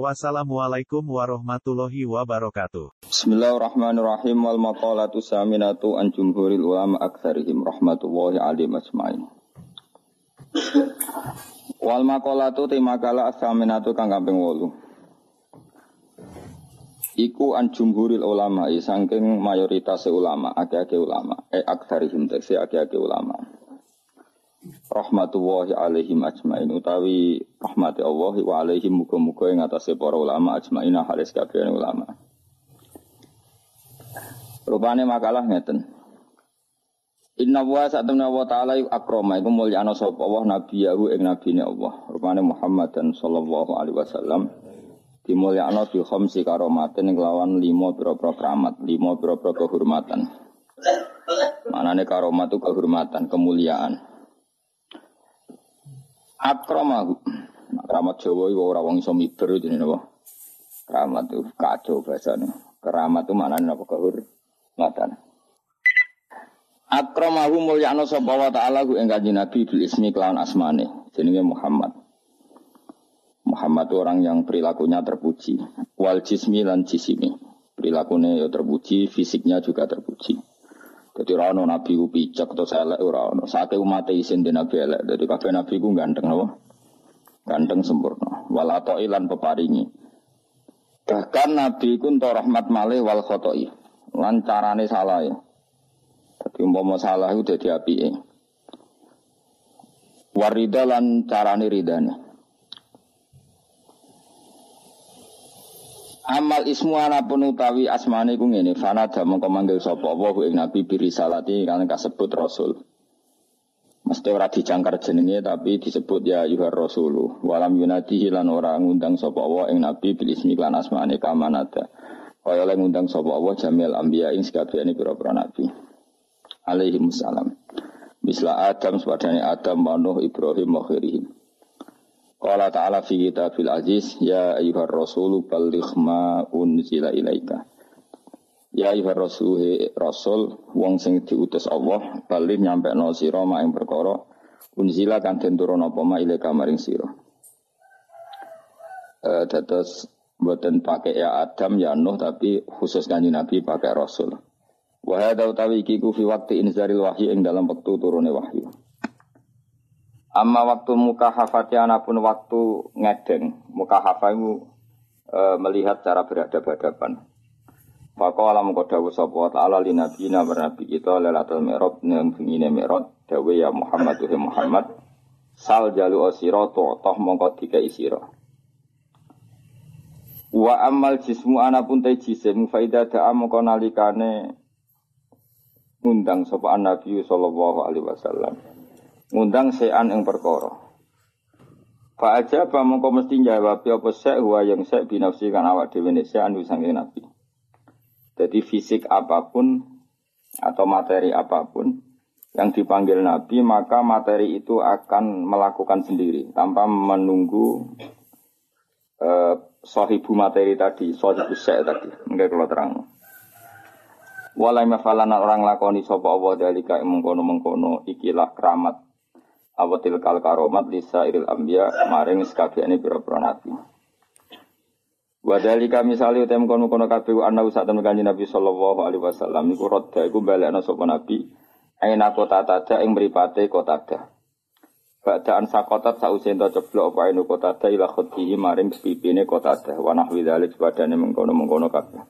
Wassalamualaikum warahmatullahi wabarakatuh. Bismillahirrahmanirrahim wal maqalatu saminatu an jumhuril ulama aktsarihim rahmatullahi alaihim ajmain. Wal maqalatu te makalah saminatu kang kaping 8. Iku an jumhuril ulama saking mayoritas ulama, akeh-akeh ulama, e aktsarihim tekse akeh-akeh ulama rahmatullahi alaihim ajmain utawi rahmati Allah wa alaihim muga-muga ing atase para ulama ajmain halis kabeh ulama. Rupane makalah ngeten. Inna wa sa'atuna wa ta'ala yu akroma iku mulyana sapa Allah nabiyahu ing nabine Allah. Rupane Muhammad dan sallallahu alaihi wasallam dimulyakno bi khamsi karomatin lawan lima pira-pira keramat, lima pira-pira kehormatan. Manane karomat itu kehormatan, kemuliaan. Akramahu. Keramat Jawa itu orang wong iso miber jadi napa? Keramat itu kacau bahasanya. Keramat itu mana napa kehur? Ngatan. Akramahu mulyana sapa wa ta'ala ku ing kanjeng Nabi bil ismi kelawan asmane. Jenenge Muhammad. Muhammad itu orang yang perilakunya terpuji. Wal jismi lan jisimi. Perilakunya ya terpuji, fisiknya juga terpuji. Jadi rano nabi ku picek atau selek ora ono. Sate umat isin di nabi elek. Jadi kabeh nabi ku ganteng apa? Ganteng sempurna. Walato ilan peparingi. Bahkan nabi ku untuk rahmat malih wal khotoi. Lan salah ya. Jadi umpama salah itu jadi api ya. Warida lan carane ridane. Amal ismu pun utawi asmane ku ngene, fana mongko manggil sapa wa ing nabi birisalati kan kasebut rasul. Mesti ora dijangkar jenenge tapi disebut ya yuhar rasulu. Walam yunati lan ora ngundang sapa wa ing nabi bil ismi lan asmane kamanata. Kaya oleh ngundang sapa wa jamil anbiya ing sakabehane pira-pira nabi. Alaihi salam. Misla Adam sepadane Adam, Manuh, Ibrahim, Makhirihim. Qala ta'ala fi kitabil aziz ya ayyuhar rasulu balligh ma unzila ilaika. Ya ayyuhar rasul rasul wong sing diutus Allah bali nyampe no sira ma ing perkara unzila kan den turun apa ma ilaika maring sira. Eh dados mboten pakai ya Adam ya Nuh tapi khusus kanjeng Nabi pakai rasul. Wa hadza utawi ku fi waqti inzaril wahyi ing dalam wektu turune wahyu. Amma waktu muka hafati anapun waktu ngedeng, muka itu e, melihat cara berhadapan-hadapan. Maka alam kodawu sapa ta'ala li nabi na bernabi kita lelatul mi'rab nang bengine mi'rab dawe ya Muhammad wa Muhammad sal jalu asira toh mongko dikai sira. Wa amal jismu anapun te jisim faida da'a mongko nalikane ngundang sapa nabi sallallahu alaihi wasallam ngundang sean ing perkara. Fa aja apa mongko mesti jawab apa sek wa yang sek binafsi kan awak dhewe ne sek anu sange nabi. Jadi fisik apa pun atau materi apa pun yang dipanggil nabi maka materi itu akan melakukan sendiri tanpa menunggu uh, sahibu materi tadi, sahibu sek tadi. Mungkin kalau terang. Walai mafalana orang lakoni sapa Allah dalika mengkono mengkono ikilah keramat awatil kal karomat lisa iril ambia maring sekabiane pira-pira nabi. Wadalika misali utem kono kono kabeh ana usah temen kanjeng Nabi sallallahu alaihi wasallam iku rodha iku balekna sapa nabi aina kota tada ing mripate kota tada. Badaan sakotat sause ento ceblok apa inu kota tada ila khutihi maring pipine kota tada wa nahwi dzalik padane mengkono-mengkono kabeh.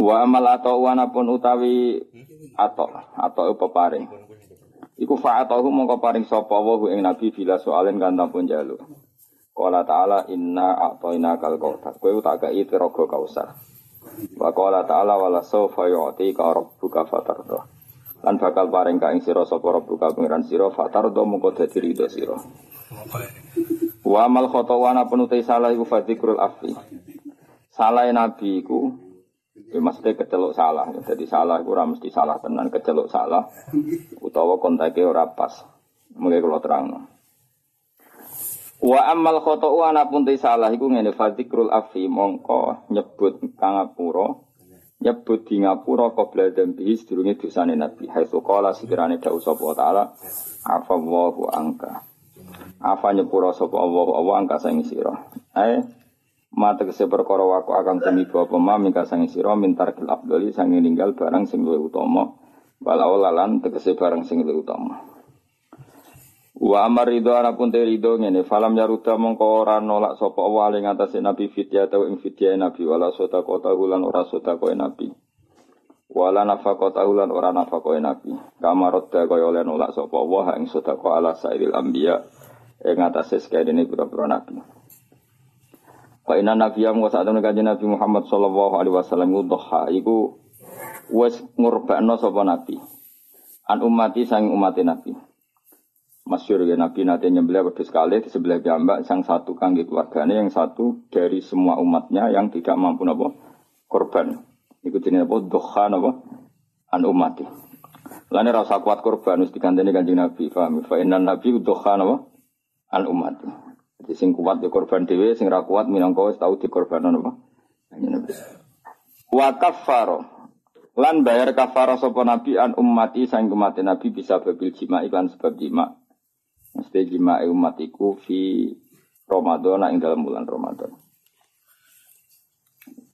Wa amal atau wana pun utawi atau atau peparing. Iku fa'atahu mongko paring sapa wa ing nabi bila soalen kan tampun jalu. Qala ta'ala inna a'tayna kal kautsar. Kowe tak kei tiraga kausar. Wa qala ta'ala wala sawfa yu'tika rabbuka fatarda. Lan bakal paring ka ing sira sapa rabbuka pangeran sira fatarda mongko dadi ridho sira. Wa amal khotowana penutai salah iku fadikrul afi. Salah nabi iku Ya, maksudnya keceluk salah. Jadi salah ora mesti salah tenan, keceluk salah utawa kontaknya ora pas. Mulai kalau terang. Wa amal khoto'u ana pun salah iku ngene fadikrul afi mongko nyebut kangapura nyebut di ngapura qabla dzambi sedurunge dosane Nabi. Haitsu qala sekirane dawuh sapa taala afallahu angka. Apa nyepura sapa Allah Allah angka sing sira. Eh mata kese perkara waku akan temi apa ma mingka sang sira mintar kil abdoli sang ninggal barang sing luwih utama. Walau lalan tegese barang sing luwih utama. Wa amar ridho anapun te ridho ngene falam yaruda mongko ora nolak sapa Allah ing nabi fidya atau ing fidya nabi wala sota kota hulan ora sota koe nabi wala nafaqata hulan ora nafaqoe nabi kamarot da kaya oleh nolak sapa Allah ing ko ala sairil anbiya ing atase sekene pira-pira nabi Fa inna nabiyya wa sa'atun kanjeng Nabi Muhammad sallallahu alaihi wasallam udhha iku wis ngurbakno sapa nabi an ummati sang umat nabi Masyur ya Nabi nanti nyembelih wedhus sekali di sebelah jambak sang satu kangge keluarganya yang satu dari semua umatnya yang tidak mampu napa korban. Iku jenenge apa doha napa an umati. Lane rasa kuat korban wis Kanjeng Nabi, paham? Fa inna nabi doha napa an umati. Jadi sing kuat di korban dhewe, sing ra kuat minangka wis tau dikorban napa. Nabi. Wa kaffaro lan bayar kafara sapa nabi an ummati sang umat nabi bisa babil jima iklan sebab jima Mesti jima umatiku fi Ramadan ing dalam bulan Ramadan.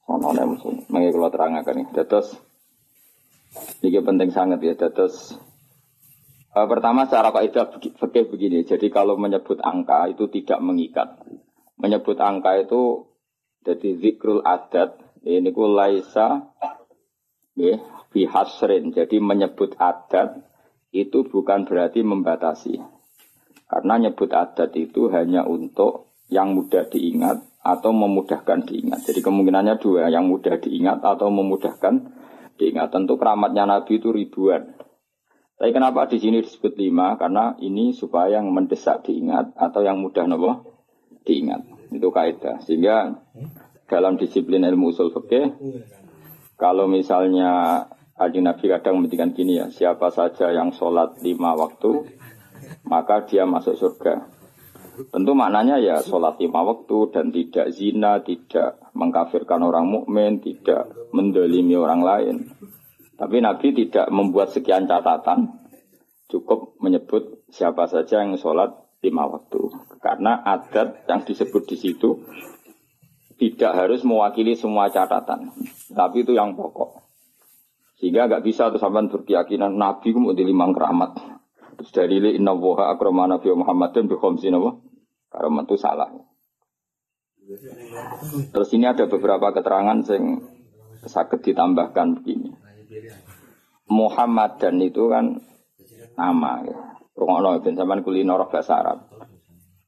Ono nek musuh, mangke kula terangaken iki. Dados iki penting sangat ya dados uh, pertama secara kaidah fikih begini. Jadi kalau menyebut angka itu tidak mengikat. Menyebut angka itu jadi zikrul adat ini ku laisa ya fi hasrin. Jadi menyebut adat itu bukan berarti membatasi. Karena nyebut adat itu hanya untuk yang mudah diingat atau memudahkan diingat. Jadi kemungkinannya dua, yang mudah diingat atau memudahkan diingat. Tentu keramatnya Nabi itu ribuan. Tapi kenapa di sini disebut lima? Karena ini supaya yang mendesak diingat atau yang mudah nopo diingat. Itu kaidah. Sehingga dalam disiplin ilmu usul fikih, kalau misalnya Adi Nabi kadang menghentikan gini ya, siapa saja yang sholat lima waktu, maka dia masuk surga. Tentu maknanya ya sholat lima waktu dan tidak zina, tidak mengkafirkan orang mukmin, tidak mendolimi orang lain. Tapi Nabi tidak membuat sekian catatan, cukup menyebut siapa saja yang sholat lima waktu. Karena adat yang disebut di situ tidak harus mewakili semua catatan, tapi itu yang pokok. Sehingga nggak bisa tuh sampai berkeyakinan Nabi kemudian lima keramat. Terus dari li inna woha akrama Nabi Muhammadin bi khamsin apa? Itu salah. Terus ini ada beberapa keterangan yang sakit ditambahkan begini. Muhammad dan itu kan nama ya. Rungokno ben sampean kulino roh bahasa Arab.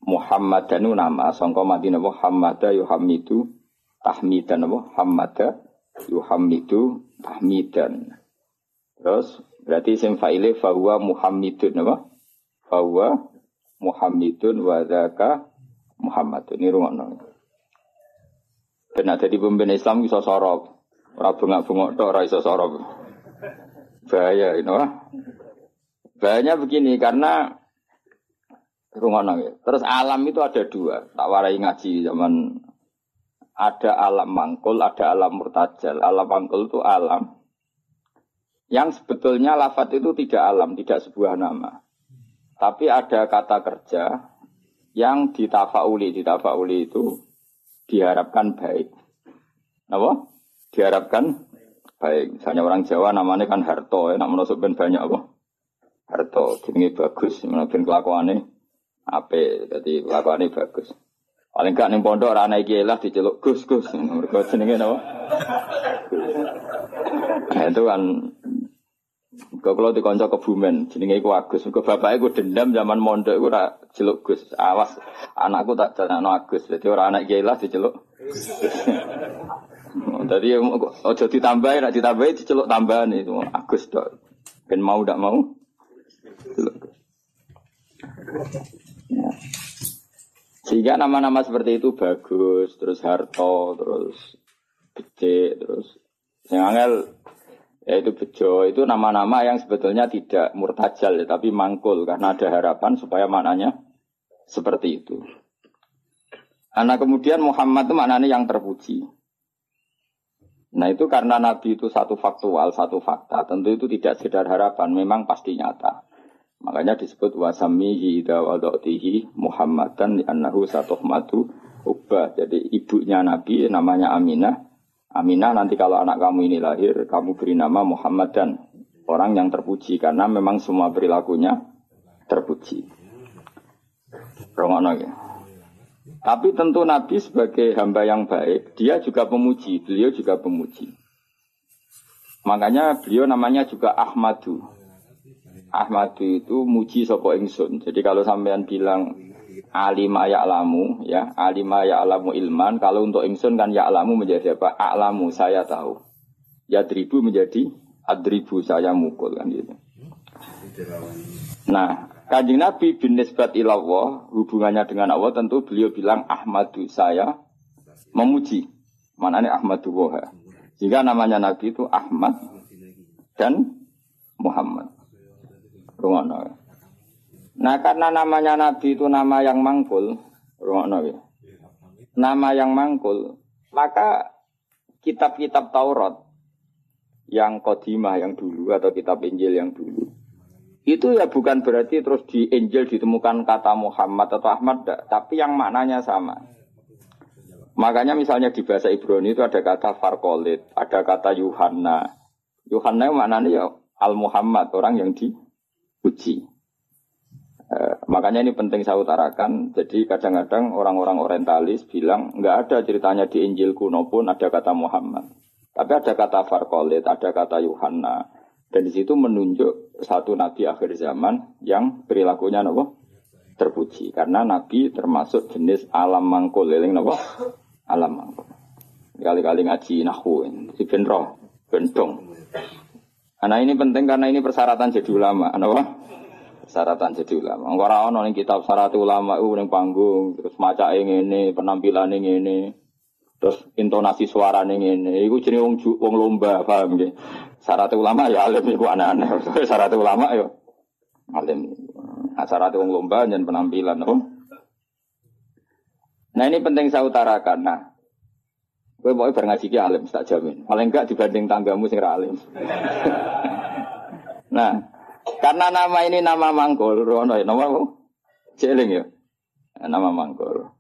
Muhammad dan itu nama sangka Madinah Muhammad yuhamidu tahmidan apa? Hamada yuhamidu tahmidan. Terus Berarti isim fa'ile fahuwa Muhammadun apa? Fahuwa Muhammadun wa dzaka Muhammadun. Ini rungokno. Dan ada di pemimpin Islam bisa sorok. Ora bengak-bengok tok ora iso. Bahaya ini wah. Bahayanya begini karena rungokno ya. Terus alam itu ada dua. Tak warai ngaji zaman ada alam mangkul, ada alam murtajal. Alam mangkul itu alam yang sebetulnya lafat itu tidak alam, tidak sebuah nama. Tapi ada kata kerja yang ditafauli. Ditafauli itu diharapkan baik. Apa? Diharapkan baik. Misalnya orang Jawa namanya kan Harto, ya, namun ben banyak apa? Harto, jenenge bagus, ben kelakuannya apa? Jadi kelakuannya bagus. Paling gak ning pondok ora ana iki lah diceluk Gus Gus. Mergo jenenge napa? Nah, itu kan Kau kalau di konco kebumen, jenenge iku Agus. Kau bapaknya gue dendam zaman mondok gue ora celuk Gus. Awas, anakku tak jalan Agus. Jadi orang anak gila diceluk. Tadi ojo ditambahi, nak ditambahi diceluk tambahan itu Agus dok. Ben mau tidak mau. Ya. Sehingga nama-nama seperti itu bagus, terus Harto, terus Gede, terus Yang angel yaitu bejo itu nama-nama yang sebetulnya tidak murtajal ya, tapi mangkul karena ada harapan supaya maknanya seperti itu. Anak kemudian Muhammad itu maknanya yang terpuji. Nah itu karena Nabi itu satu faktual, satu fakta. Tentu itu tidak sekedar harapan, memang pasti nyata. Makanya disebut wasamihi dawadoktihi Muhammadan annahu satuhmatu ubah. Jadi ibunya Nabi namanya Aminah. Aminah nanti kalau anak kamu ini lahir, kamu beri nama Muhammad dan orang yang terpuji karena memang semua perilakunya terpuji. Rongono ya. Tapi tentu Nabi sebagai hamba yang baik, dia juga pemuji, beliau juga pemuji. Makanya beliau namanya juga Ahmadu. Ahmadu itu muji sopo ingsun. Jadi kalau sampean bilang alima ya'lamu, ya, alima ya'lamu ilman, kalau untuk ingsun kan ya'lamu menjadi apa? A'lamu, saya tahu. Ya dribu menjadi adribu, saya mukul kan gitu. Nah, Kanjeng Nabi bin nisbat ilallah, hubungannya dengan Allah tentu beliau bilang Ahmadu saya memuji. Mana ini Ahmadu Woha. Jika namanya Nabi itu Ahmad dan Muhammad. Rungono. Nah karena namanya Nabi itu nama yang mangkul, rungono ya. Nama yang mangkul, maka kitab-kitab Taurat yang kodimah yang dulu atau kitab Injil yang dulu itu ya bukan berarti terus di Injil ditemukan kata Muhammad atau Ahmad, tapi yang maknanya sama. Makanya misalnya di bahasa Ibrani itu ada kata Farkolit, ada kata Yuhanna. Yuhanna maknanya ya Al Muhammad, orang yang dipuji. Eh, makanya ini penting saya utarakan. Jadi kadang-kadang orang-orang orientalis bilang nggak ada ceritanya di Injil kuno pun ada kata Muhammad. Tapi ada kata Farkolit, ada kata Yuhanna. Dan di situ menunjuk satu nabi akhir zaman yang perilakunya nopo? Terpuji. Karena nabi termasuk jenis alam mangkul. Eling nopo? Alam mangkul. Kali-kali ngaji nahu. Si benro bentong Nah ini penting karena ini persyaratan jadi ulama, apa? Persyaratan jadi ulama. Ora ono ning kitab syarat ulama itu ning panggung, terus maca ini, penampilan ini, terus intonasi suara ini, itu jadi wong wong lomba, paham nggih? Syarat ulama ya alim itu aneh-aneh. Syarat ulama ya alim. Nah, syarat wong lomba dan penampilan. Oh. Nah ini penting saya utarakan. Nah, gue mau ngaji alim, tak jamin. Paling enggak dibanding tanggamu sing alim. nah, karena nama ini nama mangkul, rono ya, nama? Celing ya. Nama mangkul.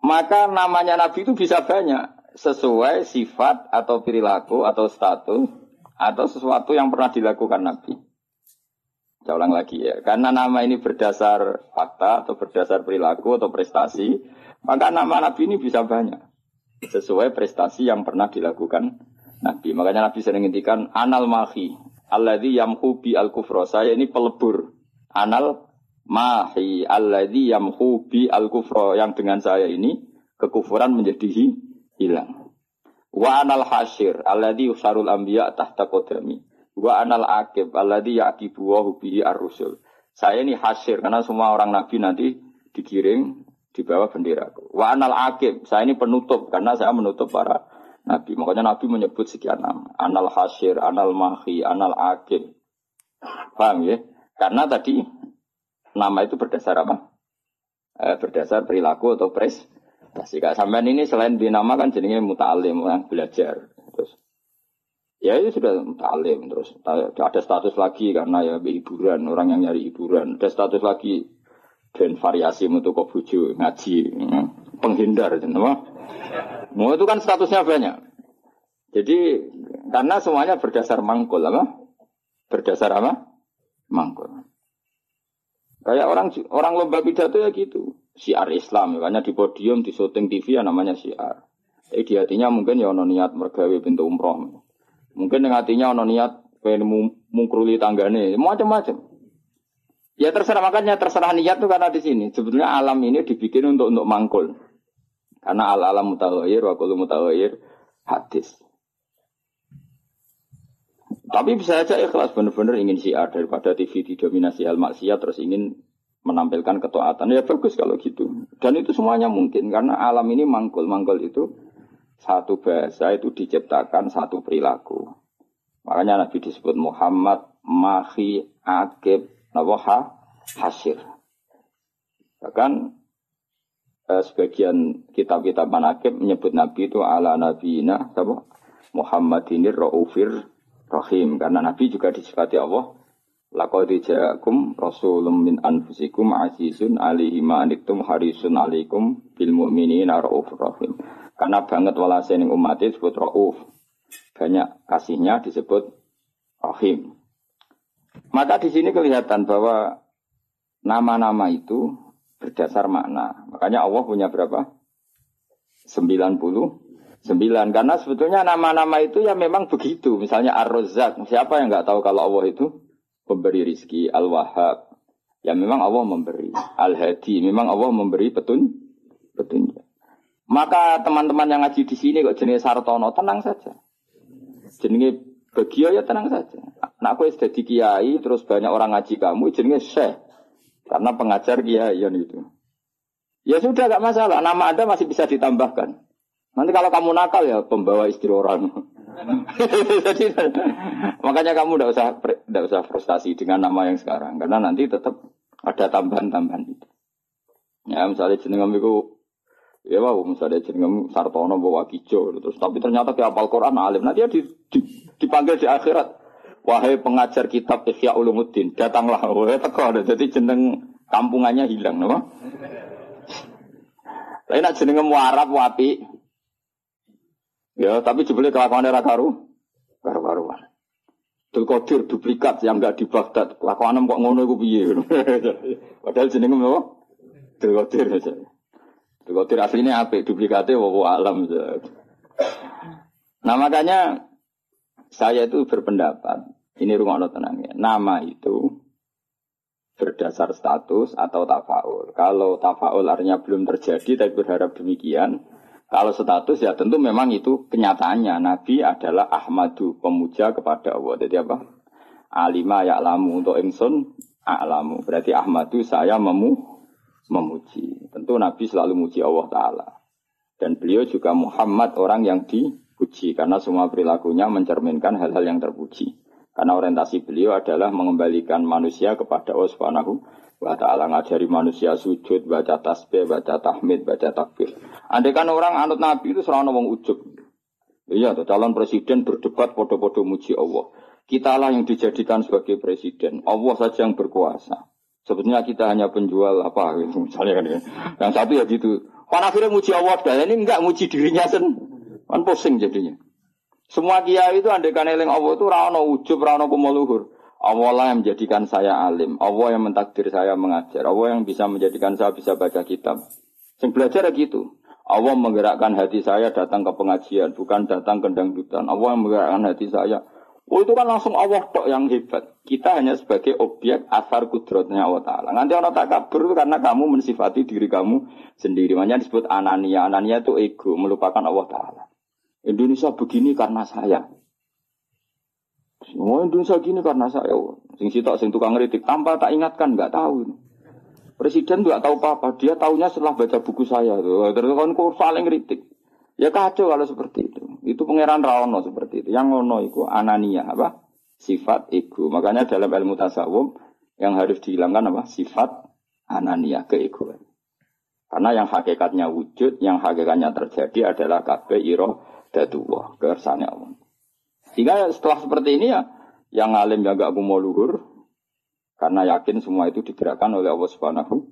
Maka namanya Nabi itu bisa banyak sesuai sifat atau perilaku atau status atau sesuatu yang pernah dilakukan Nabi. Saya ulang lagi ya, karena nama ini berdasar fakta atau berdasar perilaku atau prestasi, maka nama Nabi ini bisa banyak sesuai prestasi yang pernah dilakukan Nabi. Makanya Nabi sering ngintikan anal mahi alladzi yamhu bi al kufro. Saya ini pelebur. Anal mahi alladzi yamhu bi al kufro yang dengan saya ini kekufuran menjadi hilang. Wa anal hasyir alladhi usarul anbiya tahta kodami. Wa anal akib alladhi yaqibu wa bihi ar-rusul. Saya ini hasyir karena semua orang nabi nanti dikirim di bawah benderaku. Wa anal akib, saya ini penutup karena saya menutup para nabi. Makanya nabi menyebut sekian nama. Anal hasyir, anal mahi, anal akib. Paham ya? Karena tadi nama itu berdasar apa? Eh, berdasar perilaku atau pres adaptasi. Kak sampean ini selain dinamakan jenenge mutalim, yang belajar. Terus ya itu sudah mutalim terus. Ada status lagi karena ya hiburan orang yang nyari hiburan. Ada status lagi dan variasi untuk kok ngaji hmm, penghindar kenapa mau itu kan statusnya banyak. Jadi karena semuanya berdasar mangkul apa? Berdasar apa? Mangkul kayak orang orang lomba pidato ya gitu siar Islam, makanya di podium, di syuting TV ya namanya siar. Eh di hatinya mungkin ya ono niat mergawe pintu umroh. Mungkin dengan hatinya ono niat pengen mungkruli tanggane, macam-macam. Ya terserah makanya terserah niat tuh karena di sini. Sebetulnya alam ini dibikin untuk untuk mangkul. Karena al alam mutawair, wa kullu mutawair hadis. Tapi bisa saja ikhlas benar-benar ingin siar daripada TV didominasi hal maksiat terus ingin menampilkan ketaatan ya bagus kalau gitu dan itu semuanya mungkin karena alam ini mangkul mangkul itu satu bahasa itu diciptakan satu perilaku. Makanya Nabi disebut Muhammad, Mahi, Akib, Nawaha, Hasir. Bahkan eh, sebagian kitab-kitab manakib menyebut Nabi itu ala Nabiina, apa? Muhammad ini Raufir Rahim. Karena Nabi juga disifati Allah. Laqad ja'akum rasulun min anfusikum azizun alaihi ma harisun alaikum bil mu'minina rahim. Karena banget walase ning umat disebut rauf. Banyak kasihnya disebut rahim. Maka di sini kelihatan bahwa nama-nama itu berdasar makna. Makanya Allah punya berapa? 90 Sembilan. Karena sebetulnya nama-nama itu ya memang begitu. Misalnya Ar-Razzaq. Siapa yang nggak tahu kalau Allah itu pemberi rizki. Al-Wahhab. Ya memang Allah memberi. Al-Hadi. Memang Allah memberi petun petunjuk. Maka teman-teman yang ngaji di sini kok jenis Sartono tenang saja. Jenis Bagio ya tenang saja. Nah aku sudah di kiai terus banyak orang ngaji kamu jenis Syekh. Karena pengajar kiai itu. Ya sudah gak masalah. Nama Anda masih bisa ditambahkan. Nanti kalau kamu nakal ya pembawa istri orang. Jadi makanya kamu tidak usah tidak usah frustasi dengan nama yang sekarang karena nanti tetap ada tambahan-tambahan itu. Ya misalnya jenengam itu ya wow misalnya jenengam Sartono bawa kijo terus tapi ternyata ke apal Quran alim nanti dia di, di, dipanggil di akhirat wahai pengajar kitab Ihya Ulumuddin datanglah wahai teko jadi jeneng kampungannya hilang no? Tapi nak jenengam Arab wapi Ya, tapi jebule kelakuan era karu, karu-karuan. Abdul Qadir duplikat yang enggak di Baghdad. Kelakuan kok ngono iku piye Padahal jenenge apa? Abdul Qadir aja. Abdul Qadir aslinya apa? Duplikatnya wawo alam. Nah makanya saya itu berpendapat, ini rumah tenang ya, nama itu berdasar status atau tafaul. Kalau tafaul artinya belum terjadi tapi berharap demikian, kalau status ya tentu memang itu kenyataannya. Nabi adalah Ahmadu, pemuja kepada Allah. Jadi apa? Alima ya'lamu untuk ingsun a'lamu. Berarti Ahmadu saya memu memuji. Tentu Nabi selalu muji Allah Ta'ala. Dan beliau juga Muhammad orang yang dipuji. Karena semua perilakunya mencerminkan hal-hal yang terpuji. Karena orientasi beliau adalah mengembalikan manusia kepada Allah Subhanahu wa ta'ala ngajari manusia sujud, baca tasbih, baca tahmid, baca takbir. Andai kan orang anut Nabi itu selalu ngomong ujub. Iya, tuh, calon presiden berdebat podo-podo muji Allah. Kita lah yang dijadikan sebagai presiden. Allah saja yang berkuasa. Sebetulnya kita hanya penjual apa gitu, misalnya kan ya. Yang satu ya gitu. Kan akhirnya muji Allah dan ini enggak muji dirinya sen. Kan pusing jadinya. Semua kiai itu andai kan eling Allah itu rano ujub, rano kumuluhur. Allah lah yang menjadikan saya alim. Allah yang mentakdir saya mengajar. Allah yang bisa menjadikan saya bisa baca kitab. Sing belajar gitu. Allah menggerakkan hati saya datang ke pengajian, bukan datang ke dangdutan. Allah yang menggerakkan hati saya. Oh itu kan langsung Allah tok yang hebat. Kita hanya sebagai objek asar kudrotnya Allah Ta'ala. Nanti orang tak kabur karena kamu mensifati diri kamu sendiri. Makanya disebut anania. Anania itu ego, melupakan Allah Ta'ala. Indonesia begini karena saya. Semua Indonesia gini karena saya. Sing sitok sing tukang kritik tanpa tak ingatkan nggak tahu. Presiden nggak tahu apa-apa. Dia tahunya setelah baca buku saya. Terus kan kok saling kritik. Ya kacau kalau seperti itu. Itu pangeran Rawono seperti itu. Yang ngono itu anania apa? Sifat ego. Makanya dalam ilmu tasawuf yang harus dihilangkan apa? Sifat anania keegoan. Karena yang hakikatnya wujud, yang hakikatnya terjadi adalah kabeh iro datuwa, kersane Allah. Sehingga setelah seperti ini ya, yang alim yang gak mau luhur, karena yakin semua itu digerakkan oleh Allah Subhanahu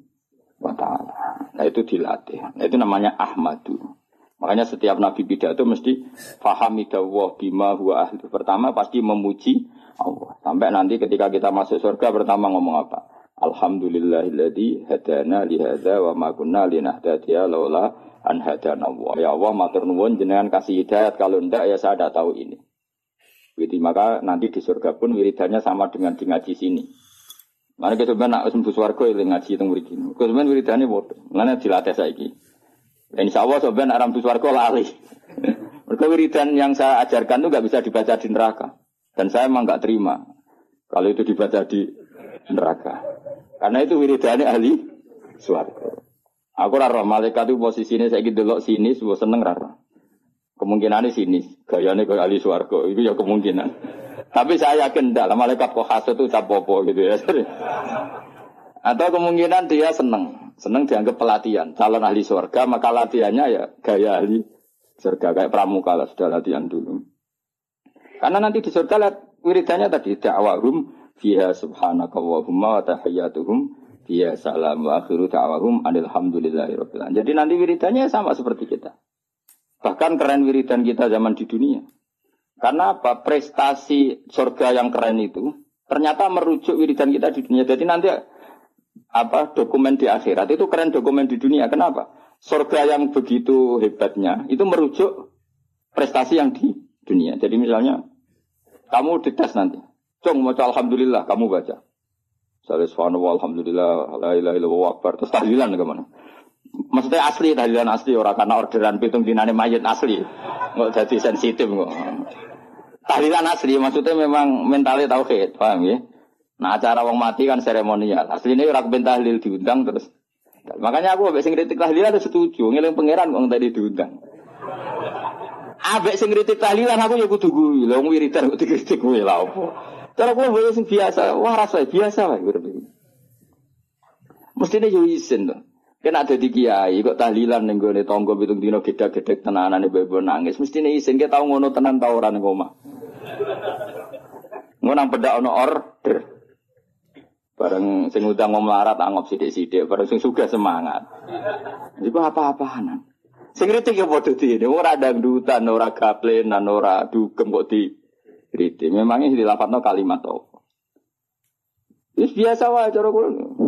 wa taala. Nah itu dilatih. Nah itu namanya Ahmadu. Makanya setiap nabi pidato mesti fahami dawah bima huwa ahli. Pertama pasti memuji Allah. Sampai nanti ketika kita masuk surga pertama ngomong apa? Alhamdulillahilladzi hadana li hadza wa ma kunna linahtadiya laula an hadana Allah. Ya Allah matur jenengan kasih hidayat kalau ndak ya saya tidak tahu ini. Jadi maka nanti di surga pun wiridannya sama dengan di ngaji sini. Mana kita sebenarnya nak sembuh suarga yang ngaji itu murid ini. Kita sebenarnya wiridannya bodoh. Mana dilatih saya ini. Insya Allah sebenarnya aram suarga lali. Mereka wiridan yang saya ajarkan itu nggak bisa dibaca di neraka. Dan saya emang nggak terima kalau itu dibaca di neraka. Karena itu wiridannya ahli suarga. Aku rara malaikat itu posisinya saya gitu loh sini, sebuah seneng rara. Kemungkinan sini, gayanya ke ahli suarga, itu ya kemungkinan. Tapi saya yakin tidak, malaikat kok khas itu capopo gitu ya. Atau kemungkinan dia seneng, seneng dianggap pelatihan, calon ahli surga, maka latihannya ya gaya ahli surga kayak pramuka lah sudah latihan dulu. Karena nanti di surga lihat wiridannya tadi da'wahum fiha subhanaka wa tahiyyatuhum fiha salam wa akhiru da'wahum rabbil Jadi nanti wiridannya sama seperti kita. Bahkan keren wiridan kita zaman di dunia. Karena apa? Prestasi surga yang keren itu ternyata merujuk wiridan kita di dunia. Jadi nanti apa dokumen di akhirat itu keren dokumen di dunia. Kenapa? Surga yang begitu hebatnya itu merujuk prestasi yang di dunia. Jadi misalnya kamu dites nanti. Cung mau alhamdulillah kamu baca. Salah subhanallah alhamdulillah la ilaha illallah akbar. Terus tahlilan ke mana? Maksudnya asli tahlilan asli orang karena orderan pitung dinane mayat asli. Nggak jadi sensitif nggak. Tahlilan asli maksudnya memang mentalnya tauhid, paham ya? Nah acara wong mati kan seremonial. Aslinya orang kepen tahlil diundang terus. Makanya aku abek sing kritik tahlilan ada setuju, ngiling pangeran kok tadi diundang. Abek sing tahlilan aku ya kudu lha wong wiridan kok dikritik kuwi lha opo. Cara kuwi sing biasa, wah rasa biasa wae Mestinya yo isin tuh. Kena ada di kiai, kok tahlilan nih gue tonggo bitung dino gede gede tenanan nih bebo nangis. Mesti nih isin kita tahu ngono tenan tawuran ngoma. Ngonang beda ono order. Bareng sing udang mau melarat anggap sidik sidik. Bareng sing suka semangat. Jadi apa-apaanan. Sing kritik ya bodoh di ini. Ora dangdutan, ora gaplenan, ora dugem kok di kritik. Memangnya dilapatno kalimat apa. biasa wae cara kulo.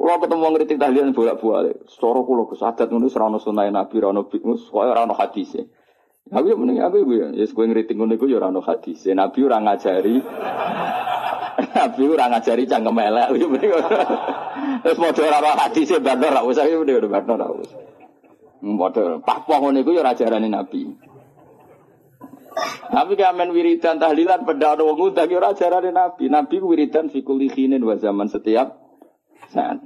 Kalau ketemu ngeritik tahlilan bolak-balik, soro kulo kesadat ngono serana sunai nabi rano bingus, kaya rano hadis ya. Aku ya mending aku ya, ya gue ngeritik ngono iku ya rano hadis. Nabi orang ngajari, nabi orang ngajari cangkem elek. Terus model rano hadis ya bandar ra usah ya udah bandar ra usah. Model pakpoh ngono iku ya ajarane nabi. Tapi kamen wiridan tahlilan pada wong ya ajarane nabi. Nabi wiridan fikul khinin wa zaman setiap saat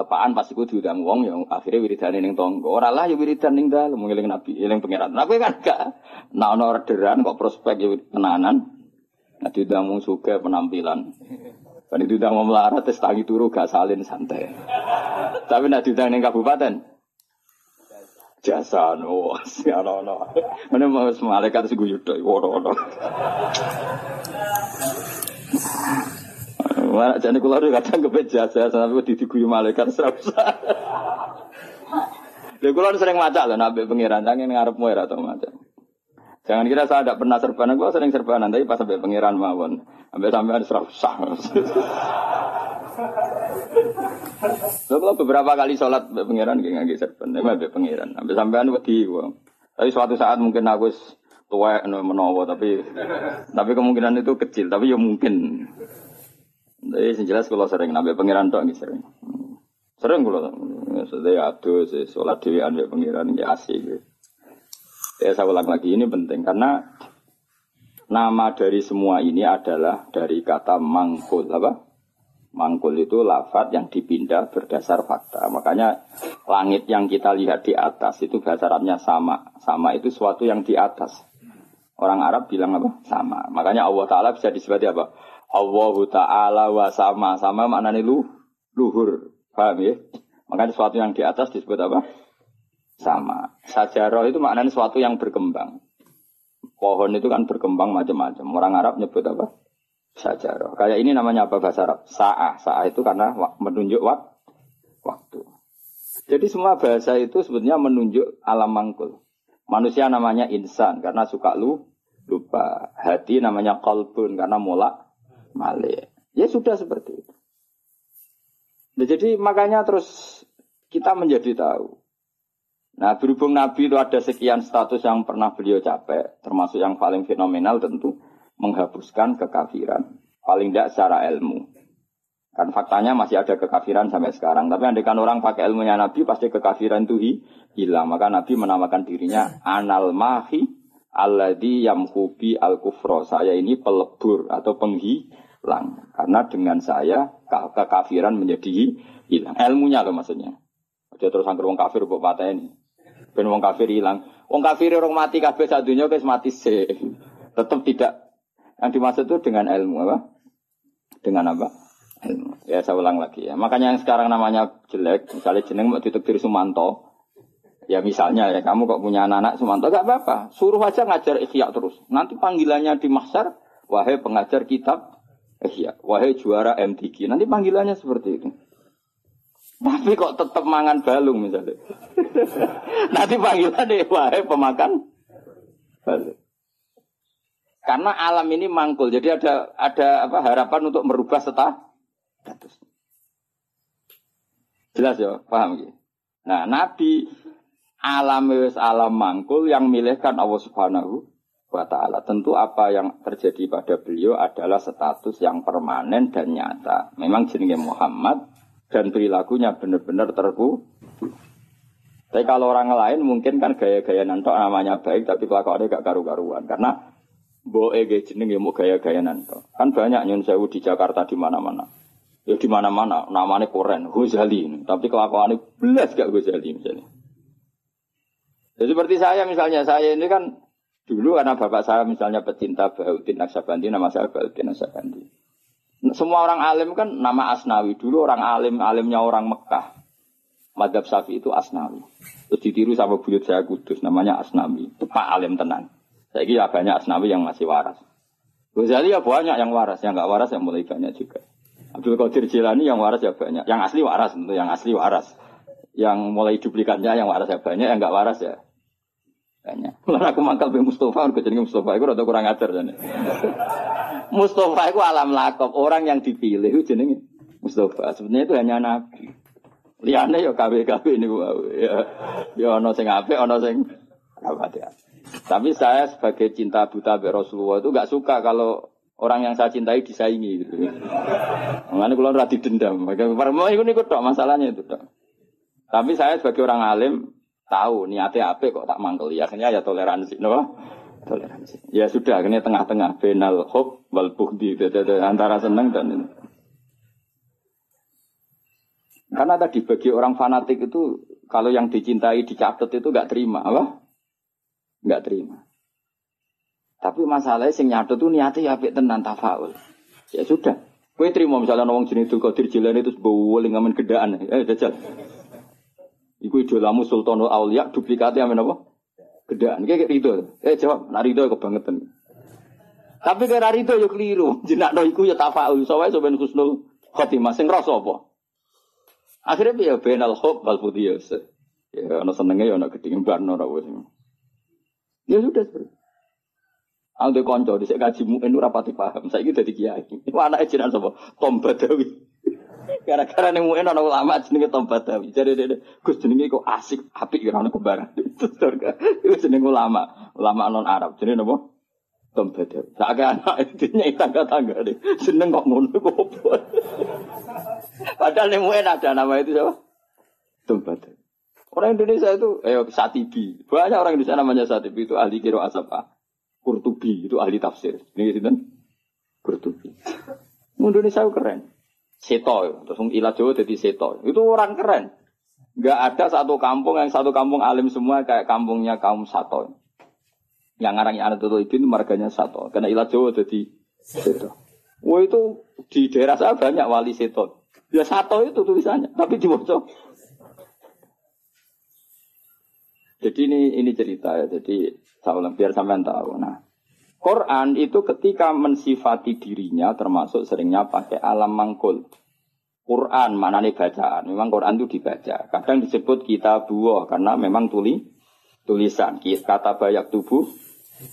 tepaan pas iku diundang wong yang akhirnya wiridane ning tangga. Ora lah ya wiridan ning dalem ngeling Nabi, eling pangeran. Nah kan gak nah ono orderan kok prospek ya tenanan. Nah diundang wong suka penampilan. Kan diundang wong melarat tes tangi turu gak salin santai. Tapi nak diundang ning kabupaten jasa no, ono ono. Mana mau malaikat sing guyu tok, ono ono. Mana jadi kulo kadang kepen jasa sampai di diguyu malaikat serasa. Lha kulo sering maca lho nabi pangeran jangan ngarep muir atau maca. Jangan kira saya tidak pernah serbanan, gue sering serbanan, tapi pas sampai pangeran mawon, sampai sampai ada serasa. Lo kalau beberapa kali sholat be pangeran gak nggak serban, be pangeran, sampai sampean wedi gue. Tapi suatu saat mungkin aku tua menowo, tapi tapi kemungkinan itu kecil, tapi ya mungkin. Tapi yang jelas kalau sering nambah pangeran tok nggih sering. Sering kalau sudah aduh sih sholat dewi ambek pangeran ya asik. Gitu. Ya saya ulang lagi ini penting karena nama dari semua ini adalah dari kata mangkul apa? Mangkul itu lafat yang dipindah berdasar fakta. Makanya langit yang kita lihat di atas itu bahasa Arabnya sama. Sama itu suatu yang di atas. Orang Arab bilang apa? Sama. Makanya Allah Ta'ala bisa disebut apa? Allah Ta'ala wa sama. Sama maknanya lu, luhur. Paham ya? Makanya sesuatu yang di atas disebut apa? Sama. Sajarah itu maknanya sesuatu yang berkembang. Pohon itu kan berkembang macam-macam. Orang Arab nyebut apa? Sajarah. Kayak ini namanya apa bahasa Arab? Sa'ah. Sa'ah itu karena menunjuk wak waktu. Jadi semua bahasa itu sebetulnya menunjuk alam mangkul. Manusia namanya insan karena suka lu lupa. Hati namanya kolbun karena mulak Malik. Ya sudah seperti itu. Nah, jadi makanya terus kita menjadi tahu. Nah berhubung Nabi itu ada sekian status yang pernah beliau capai, termasuk yang paling fenomenal tentu menghapuskan kekafiran. Paling tidak secara ilmu. Kan faktanya masih ada kekafiran sampai sekarang. Tapi andekan orang pakai ilmunya Nabi pasti kekafiran itu hilang. Maka Nabi menamakan dirinya anal mahi alladhi yamhubi al kufro. Saya ini pelebur atau penghi hilang. Karena dengan saya kekafiran menjadi hilang. Ilmunya loh maksudnya. Dia terus angker wong kafir buat patah ini. Ben wong kafir hilang. Wong kafir orang mati kabeh sadunya guys mati se. Tetap tidak. Yang dimaksud itu dengan ilmu apa? Dengan apa? Ilmu. Ya saya ulang lagi ya. Makanya yang sekarang namanya jelek, misalnya jeneng mau ditekdir Sumanto. Ya misalnya ya kamu kok punya anak-anak Sumanto gak apa-apa. Suruh aja ngajar ikhya terus. Nanti panggilannya di mahsyar, wahai pengajar kitab ikhya, wahai juara MTQ. Nanti panggilannya seperti itu. Tapi kok tetap mangan balung misalnya. Nanti panggilan deh, wahai pemakan balung. Karena alam ini mangkul, jadi ada ada apa harapan untuk merubah status. Jelas ya, paham ya? Nah, Nabi alam wis alam mangkul yang milihkan Allah Subhanahu wa taala. Tentu apa yang terjadi pada beliau adalah status yang permanen dan nyata. Memang jenenge Muhammad dan perilakunya benar-benar terku. Tapi kalau orang lain mungkin kan gaya-gaya nanto namanya baik tapi kelakuannya gak karu-karuan karena bo ege jeneng mau gaya-gaya nanto. Kan banyak nyun sewu di Jakarta di mana-mana. Ya di mana-mana namanya koren Ghazali tapi kelakuannya belas gak Ghazali misalnya. Ya seperti saya misalnya saya ini kan dulu karena bapak saya misalnya pecinta Bahuddin Naksabandi nama saya Bahuddin Naksabandi. Semua orang alim kan nama Asnawi. Dulu orang alim, alimnya orang Mekah. Madhab Safi itu Asnawi. Terus ditiru sama buyut saya kudus, namanya Asnawi. Itu Pak Alim tenang. Saya kira banyak Asnawi yang masih waras. Ghazali ya banyak yang waras, yang nggak waras yang mulai banyak juga. Abdul Qadir Jilani yang waras ya banyak. Yang asli waras tentu, yang asli waras. Yang mulai duplikatnya yang waras ya banyak, yang nggak waras ya banyak. Lalu aku mangkal be Mustafa, aku jadi Mustafa, aku rada kurang ajar jadi. Mustafa itu alam lakop, orang yang dipilih itu jenenge Mustafa. Sebenarnya itu hanya nabi. Liane ya KW-KW ini ya. Ya ono sing apik, ono sing apa. Tapi saya sebagai cinta buta be Rasulullah itu gak suka kalau orang yang saya cintai disaingi gitu. Kalau rati dendam. Mau ikut ikut dok masalahnya itu dok. Tapi saya sebagai orang alim tahu niatnya apa kok tak mangkel. Ya akhirnya ya toleransi, no? toleransi. Ya sudah, akhirnya tengah-tengah benal hob wal bukti antara seneng dan ini. Karena tadi bagi orang fanatik itu kalau yang dicintai dicatat itu gak terima, apa? Gak terima. Tapi masalahnya sing nyatet itu niatnya ya tenan tafaul. Ya sudah. Kue terima misalnya nawang jenis itu Qadir Jilani itu boleh ngamen gedaan. Eh, jajal. Iku idolamu Sultanul Aulia duplikatnya amin apa? Gedaan. Kayak Ridho. Eh jawab, nak Ridho kebangetan. Tapi kira Ridho yo keliru. Jinak no iku ya tafaul. Soalnya soben khusnul khotimah. Sing rasa apa? Akhirnya ya benal hob wal ya Ya ana senenge ya ana gedhe barno ora wis. Ya sudah seperti. Aku kanca dhisik kaji muen ora pati paham. Saiki dadi kiai. Iku anake jenengan sapa? Tom Badawi. Gara-gara ning muen ana ulama jenenge Tom Badawi. Jadi dede Gus jenenge kok asik, apik ora ono kembaran. Itu jenenge ulama, ulama non Arab. Jenenge napa? Tom Badawi. Sak anak intinya tangga-tangga deh. Seneng kok ngono kok. Padahal ning muen ada nama itu siapa? Tom Badawi. Orang Indonesia itu, eh Satibi. Banyak orang Indonesia namanya Satibi itu ahli kiro asapa. Kurtubi itu ahli tafsir. Ini gitu kan? Kurtubi. Indonesia keren. Seto, terus ilah Jawa jadi seto. Itu orang keren. Gak ada satu kampung yang satu kampung alim semua kayak kampungnya kaum Sato. Yang ngarangnya anak itu itu marganya Sato. Karena ilah Jawa jadi seto. Wah itu di daerah saya banyak wali seto. Ya Sato itu tulisannya, tapi dibaca Jadi ini ini cerita ya. Jadi biar sampean tahu. Nah, Quran itu ketika mensifati dirinya termasuk seringnya pakai alam mangkul. Quran mana nih bacaan? Memang Quran itu dibaca. Kadang disebut kita buah karena memang tuli tulisan. Kata banyak tubuh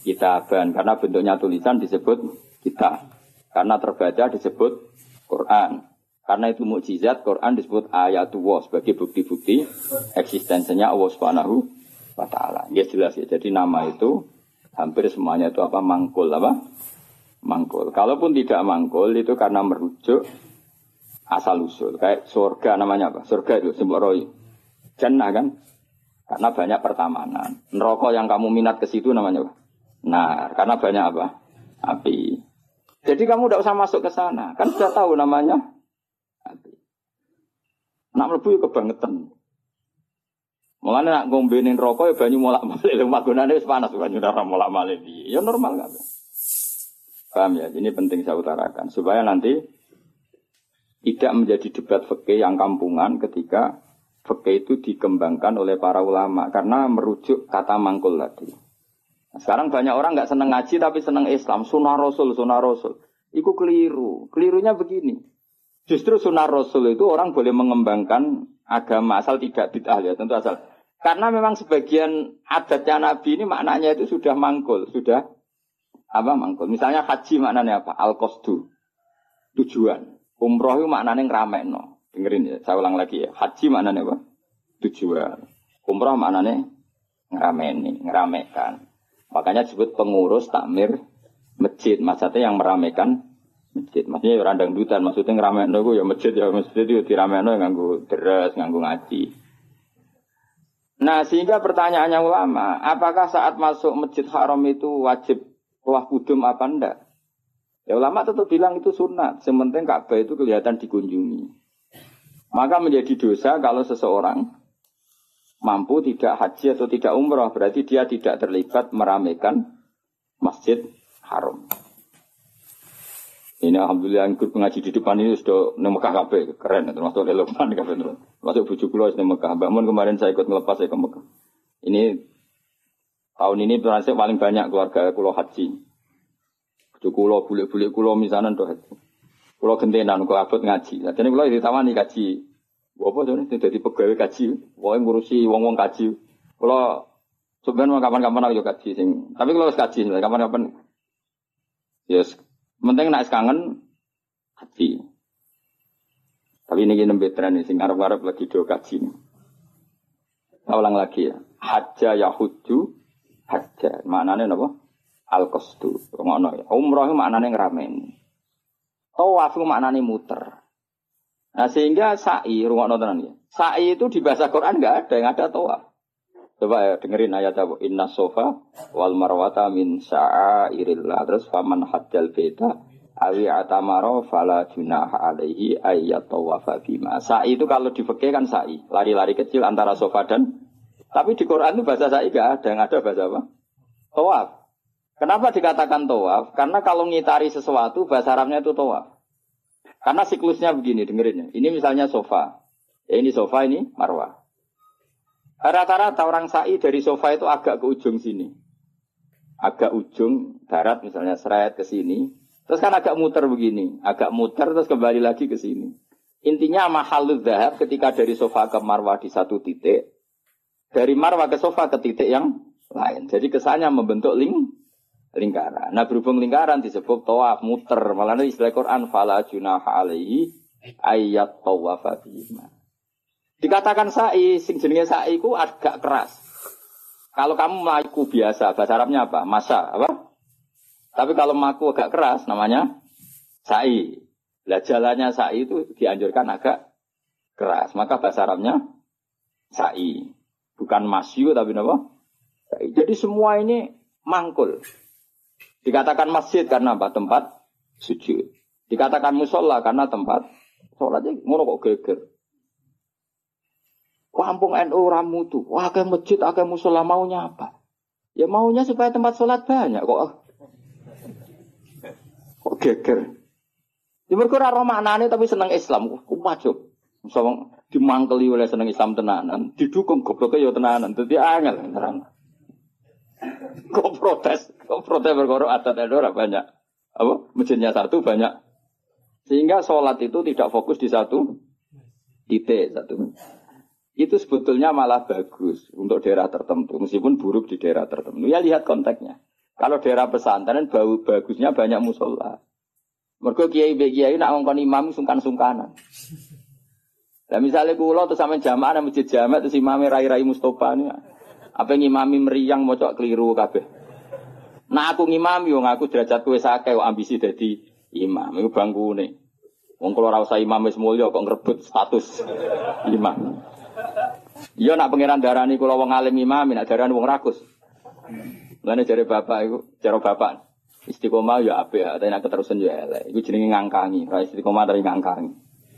kita ban karena bentuknya tulisan disebut kita. Karena terbaca disebut Quran. Karena itu mukjizat Quran disebut ayat sebagai bukti-bukti eksistensinya Allah Subhanahu wa taala. Ya jelas ya. Jadi nama itu hampir semuanya itu apa mangkul apa? Mangkul. Kalaupun tidak mangkul itu karena merujuk asal usul. Kayak surga namanya apa? Surga itu simbol roy. Jannah kan? Karena banyak pertamanan. Neraka yang kamu minat ke situ namanya apa? Nah, karena banyak apa? Api. Jadi kamu tidak usah masuk ke sana. Kan sudah tahu namanya api. Nak melebu kebangetan. Mulane nak ngombenin rokok ya banyu molak-malik lho magunane wis panas banyu ora molak-malik piye. Ya normal kan. Paham ya? Ini penting saya utarakan supaya nanti tidak menjadi debat fikih yang kampungan ketika fikih itu dikembangkan oleh para ulama karena merujuk kata mangkul tadi. Nah, sekarang banyak orang nggak seneng ngaji tapi seneng Islam, sunnah Rasul, sunnah Rasul. Itu keliru. Kelirunya begini. Justru sunnah Rasul itu orang boleh mengembangkan agama asal tidak bid'ah ya, tentu asal karena memang sebagian adatnya Nabi ini maknanya itu sudah mangkul, sudah apa mangkul. Misalnya haji maknanya apa? Al-qasdu. Tujuan. Umroh itu maknanya no. Dengerin ya, saya ulang lagi ya. Haji maknanya apa? Tujuan. Umroh maknanya ngerameni, ngeramekan. Makanya disebut pengurus takmir masjid. Maksudnya yang meramekan masjid. Maksudnya ya randang dutan. Maksudnya ngeramekan itu ya masjid ya masjid itu diramekan yang nganggu deres, nganggu ngaji. Nah sehingga pertanyaannya ulama, apakah saat masuk masjid haram itu wajib wah kudum apa enggak? Ya ulama tetap bilang itu sunat, sementing Ka'bah itu kelihatan dikunjungi. Maka menjadi dosa kalau seseorang mampu tidak haji atau tidak umroh, berarti dia tidak terlibat meramaikan masjid haram. Ini alhamdulillah ikut ngaji di depan ini sudah nang Mekah kabeh, keren termasuk relevan kabeh terus. Masuk bujuk kula nang Mekah. Mbak kemarin saya ikut ngelepas saya ke Mekah. Ini tahun ini saya paling banyak keluarga kulo haji. Bujuk bulik-bulik kulo misalnya tuh haji. Kulo gentenan kulo abot ngaji. Jadi kulo ditawani kaji. Apa tuh nih jadi pegawai kaji. Pokoknya ngurusi wong-wong kaji. Kulo sebenarnya kapan-kapan aku kaji sing. Tapi kulo harus kaji, kapan-kapan. Yes, Penting nak kangen haji. Tapi ini veteran ini, sing arab-arab lagi do kaji ini. ulang lagi ya. Hajja yahudu hajja. Maknanya apa? Al-qasdu. Ngono ya. Umroh maknanya ngeramen. Tawaf maknanya muter. Nah sehingga sa'i, rumah nonton ya. Sa'i itu di bahasa Quran nggak ada, yang ada tawaf. Coba ya dengerin ayat apa? Inna sofa wal marwata min irillah. Terus faman hajjal beda awi atamaro fala junaha alaihi ayat tawafa bima. Sa'i itu kalau di kan sa'i. Lari-lari kecil antara sofa dan tapi di Quran itu bahasa sa'i gak ada. Yang ada bahasa apa? Tawaf. Kenapa dikatakan tawaf? Karena kalau ngitari sesuatu bahasa Arabnya itu tawaf. Karena siklusnya begini, dengerin ya. Ini misalnya sofa. Ya ini sofa, ini marwah. Rata-rata orang sa'i dari sofa itu agak ke ujung sini. Agak ujung darat misalnya seret ke sini. Terus kan agak muter begini. Agak muter terus kembali lagi ke sini. Intinya mahal dahab ketika dari sofa ke marwah di satu titik. Dari marwah ke sofa ke titik yang lain. Jadi kesannya membentuk ling lingkaran. Nah berhubung lingkaran disebut tawaf muter. Malah istilah Quran fala junaha alaihi ayat tawafa Dikatakan sa'i, sing jenenge sa'i ku agak keras. Kalau kamu melaku biasa, bahasa Arabnya apa? Masa, apa? Tapi kalau melaku agak keras, namanya sa'i. Lah jalannya sa'i itu dianjurkan agak keras. Maka bahasa Arabnya sa'i. Bukan masyu tapi apa? Sa'i. Jadi semua ini mangkul. Dikatakan masjid karena apa? Tempat sujud. Dikatakan musola karena tempat sholatnya ngono kok geger. Kampung NU ramu tuh, wah ke masjid, ke musola maunya apa? Ya maunya supaya tempat sholat banyak kok. Kok geger. Ya mereka ora maknane tapi seneng Islam, wajib. Misalnya dimangkeli oleh seneng Islam tenanan, didukung gobloknya ya tenanan, jadi angel terang. Kok protes, kok protes berkoro adat ada banyak. Apa? Masjidnya satu banyak. Sehingga sholat itu tidak fokus di satu titik satu itu sebetulnya malah bagus untuk daerah tertentu, meskipun buruk di daerah tertentu. Ya lihat konteksnya. Kalau daerah pesantren bau bagusnya banyak musola. Mereka kiai kiai nak ngongkon imam sungkan-sungkanan. Nah misalnya kulo tuh sama jamaah nama masjid jamaah terus imam rai-rai Mustafa nih. Apa ngimami meriang mocok keliru kabeh. Nah aku ngimami wong aku derajatku wis akeh ambisi dadi imam. Iku bangkune. Wong kula ora usah imam wis mulya kok ngrebut status imam. Iya nak pangeran darani kula wong alim imam, nak darani wong rakus. Lane jare bapak iku, cara bapak istiqomah ya apik, tapi nak keterusan ya elek. Iku jenenge ngangkangi, ra istiqomah dari ngangkangi.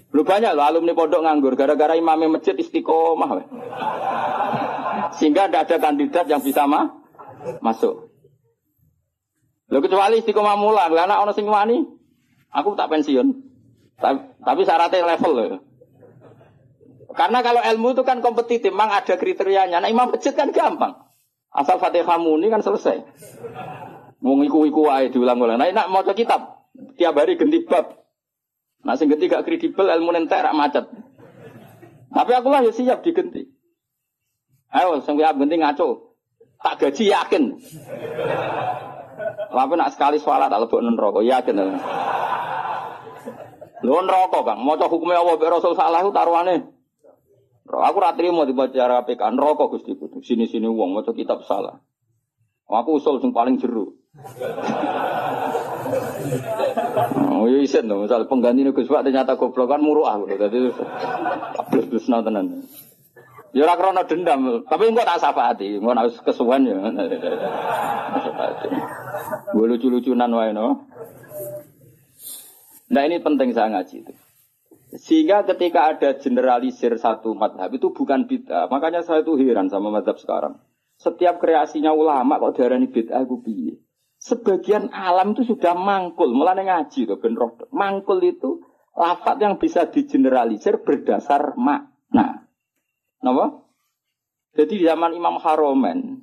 Lu banyak lo alumni pondok nganggur gara-gara imamnya masjid istiqomah. Sehingga tidak ada kandidat yang bisa ma masuk. Lo kecuali istiqomah mulang, lah anak ono sing wani, aku tak pensiun. Tapi, tapi syaratnya level loh. Karena kalau ilmu itu kan kompetitif, memang ada kriterianya. Nah imam masjid kan gampang. Asal fatihah muni kan selesai. Mau iku-iku wae diulang-ulang. Nah nak mau kitab, tiap hari ganti bab. Nah sing ganti gak kredibel ilmu nentek rak macet. Tapi aku lah ya siap digenti. Ayo, sing siap ganti ngaco. Tak gaji yakin. Tapi nak sekali sholat tak lebok rokok yakin. Lho neraka, Kang. Maca hukume Allah Rasul salah taruhane. Aku ra trimo dibaca PK neraka Gusti. Sini-sini wong maca kitab salah. Aku usul sing paling jeru. Oh iya isen dong, misal pengganti Gus Pak ternyata goblok kan muruh aku. Jadi plus-plus tenan. Ya ora krana dendam, tapi engko tak syafaati, engko nek kesuwen ya. Gue lucu-lucunan wae no. Nah ini penting saya ngaji itu. Sehingga ketika ada generalisir satu madhab itu bukan bid'ah. Makanya saya itu heran sama madhab sekarang. Setiap kreasinya ulama kok darani bid'ah aku piye. Sebagian alam itu sudah mangkul, mulai ngaji tuh ben Mangkul itu lafat yang bisa digeneralisir berdasar makna. Napa? Jadi di zaman Imam Haromen,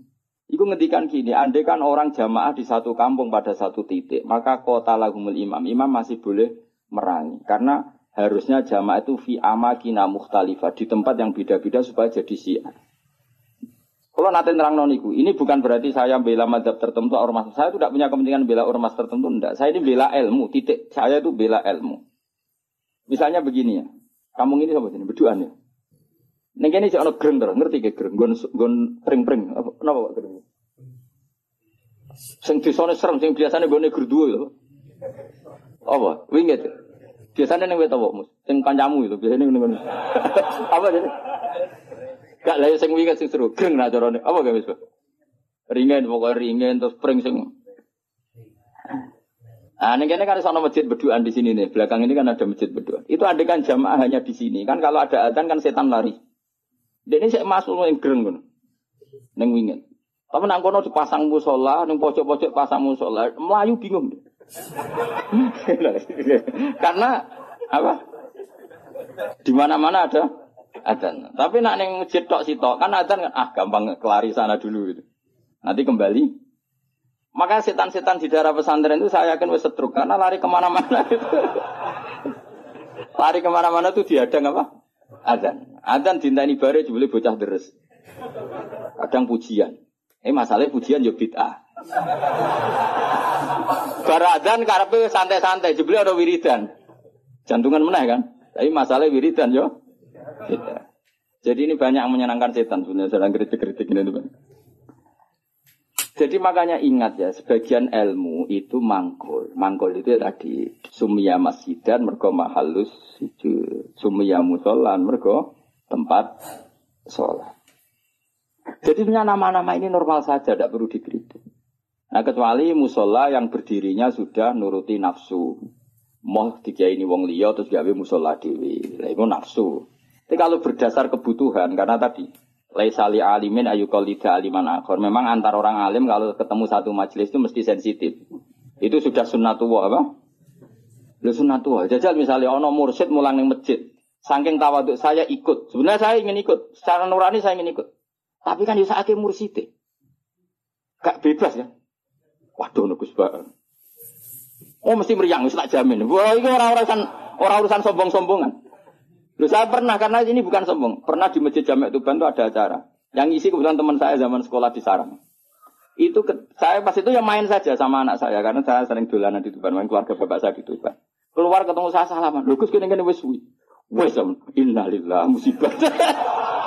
itu ngedikan gini, andai kan orang jamaah di satu kampung pada satu titik, maka kota lagumul imam, imam masih boleh merangi. Karena harusnya jamaah itu fi amakina mukhtalifah, di tempat yang beda-beda supaya jadi syiar. Kalau nanti nerang noniku, ini bukan berarti saya bela madhab tertentu ormas. Saya tidak punya kepentingan bela ormas tertentu, enggak. Saya ini bela ilmu, titik. Saya itu bela ilmu. Misalnya begini ya, kampung ini sama sini, berduaan ya. Neng kene sik ana greng ngerti ke greng, gon gon pring-pring. Apa Pak greng? Sing serem sing biasane gone gerduwe lho. Apa? Winget. Biasanya neng wet apa, Mus? Sing kancamu itu biasanya neng Apa jadi? Gak lah sing winget sing seru, greng nak carane. Apa gak wis, Ringen pokoknya ringen terus pring sing Nah, ini kan ada masjid berduaan di sini nih. Belakang ini kan ada masjid berduaan. Itu ada kan jamaah hanya di sini. Kan kalau ada adzan kan setan lari. Dia ini saya masuk yang gereng kan. Neng wingin. Tapi nang kono dipasang musola, neng pojok-pojok pasang musola, Melayu bingung. Karena apa? Di mana-mana ada adzan. Tapi nak neng masjid tok sitok kan adzan kan ah gampang kelari sana dulu gitu. Nanti kembali. Maka setan-setan di daerah pesantren itu saya yakin wes setruk karena lari ke mana-mana lari ke mana-mana tuh diadang apa? Adzan. Adzan dintani bare boleh bocah deres. Kadang pujian. Eh masalahnya pujian yo bid'ah. Baradan karepe santai-santai, jebule ada wiridan. Jantungan meneh kan. Tapi masalah wiridan yo. Jadi ini banyak yang menyenangkan setan sebenarnya sedang kritik-kritik ini teman. Jadi makanya ingat ya, sebagian ilmu itu mangkul. Mangkul itu ya tadi sumia masjidan mergo mahalus. Sumia musolan mergo tempat sholat. Jadi nama-nama ini normal saja, tidak perlu dikritik. Nah kecuali musola yang berdirinya sudah nuruti nafsu. Moh tiga ini wong liya terus gawe musola dewi. Nah, itu nafsu. Tapi kalau berdasar kebutuhan, karena tadi laisali alimin ayu kolida aliman akhor. Memang antar orang alim kalau ketemu satu majelis itu mesti sensitif. Itu sudah sunnatullah apa? Lu sunnatullah. Jajal misalnya ono mursid mulang ning masjid. Saking tawaduk saya ikut. Sebenarnya saya ingin ikut. Secara nurani saya ingin ikut. Tapi kan ya saatnya mursite. Gak bebas ya. Waduh nugus banget. Oh mesti meriang, mesti tak jamin. Wah ini orang urusan orang urusan sombong-sombongan. Loh saya pernah karena ini bukan sombong. Pernah di masjid Jamek Tuban itu ada acara. Yang isi kebetulan teman saya zaman sekolah di Sarang. Itu ke, saya pas itu ya main saja sama anak saya karena saya sering dolanan di Tuban, main keluarga bapak saya di Tuban. Keluar ketemu saya salaman. Loh Gus kene kene wis suwi. Wes innalillah musibah.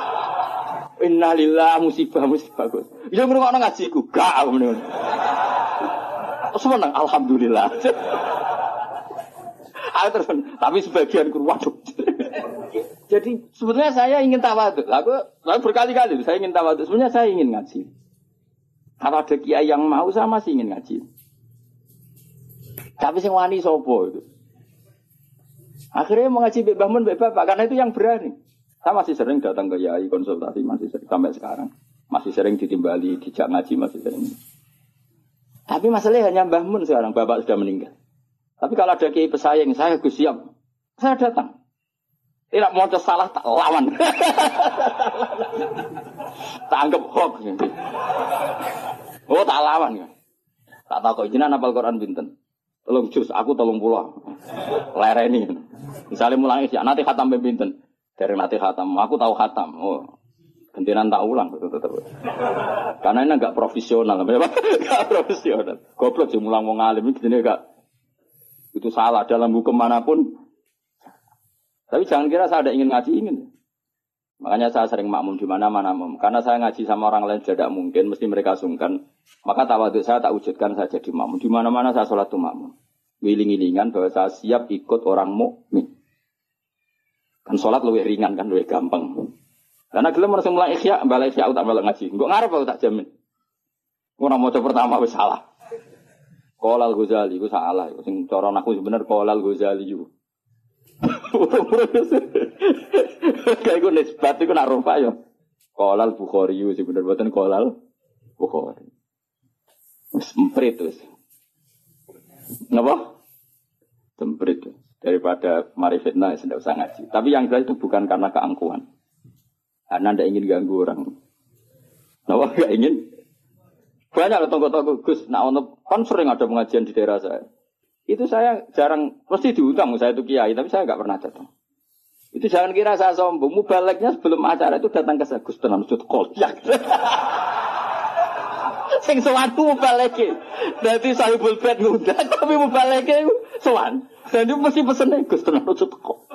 innalillah musibah musibah. Ya ngrungokno ngajiku, gak ngono. Seneng alhamdulillah. Aku terus, tapi sebagian kur waduh. Jadi sebenarnya saya ingin tawaduk. Aku, aku berkali-kali saya ingin tawaduk. Sebenarnya saya ingin ngaji. Kalau ada kiai yang mau saya masih ingin ngaji. Tapi sing wani sopo itu. Akhirnya mau ngaji Mbak Bahmun, Mbak karena itu yang berani. Saya masih sering datang ke Yai konsultasi, masih sering, sampai sekarang. Masih sering ditimbali, dijak ngaji masih sering. Tapi masalahnya hanya Mbah Mun sekarang, bapak sudah meninggal. Tapi kalau ada kiai pesaing, saya gus siap. Saya datang. Tidak mau salah, tak lawan. tak anggap hoax. Oh, tak lawan. Ya. Tak tahu kok izinan apal Quran binten. Tolong jus, aku tolong pulang. Lereni. Misalnya mulai isya, nanti khatam binten. Dari nanti khatam, aku tahu khatam. Oh, Gantian tak ulang betul tetap. Karena ini agak profesional, Enggak profesional. Goblok sih mulang mau ngalim ini enggak itu salah dalam hukum mana pun. Tapi jangan kira saya ada ingin ngaji ingin. Makanya saya sering makmum di mana-mana Karena saya ngaji sama orang lain tidak mungkin, mesti mereka sungkan. Maka tawaduk saya tak wujudkan saya jadi makmum. Di mana-mana saya sholat tuh makmum. Wiling-wilingan bahwa saya siap ikut orang mukmin. Kan sholat lebih ringan kan, lebih gampang. Karena gelem harus mulai ikhya, balik ikhya tak balik ngaji. Enggak ngarep aku tak jamin. Ora maca pertama wis salah. Kolal Ghazali, itu salah. Sing cara aku sebener Kolal Ghazali itu. Kayak gue nisbat itu nak rupa ya. Kolal Bukhari itu bener buatan Kolal Bukhari. Semprit terus. Kenapa? Semprit. Daripada mari fitnah, tidak usah ngaji. Tapi yang jelas itu bukan karena keangkuhan. Karena tidak ingin ganggu orang. Kenapa nggak ingin? Banyak tonggo-tonggo Gus, nah untuk kan sering ada pengajian di daerah saya. Itu saya jarang, pasti diundang saya itu kiai, tapi saya nggak pernah datang. Itu jangan kira saya sombong. Mubaleknya sebelum acara itu datang ke saya, Gus tenan sud kolyak. Sing sowan ku mubaleke. Dadi sahibul bed ngundang, tapi mubaleke sowan. Dan itu mesti pesen Gus tenan sud kok.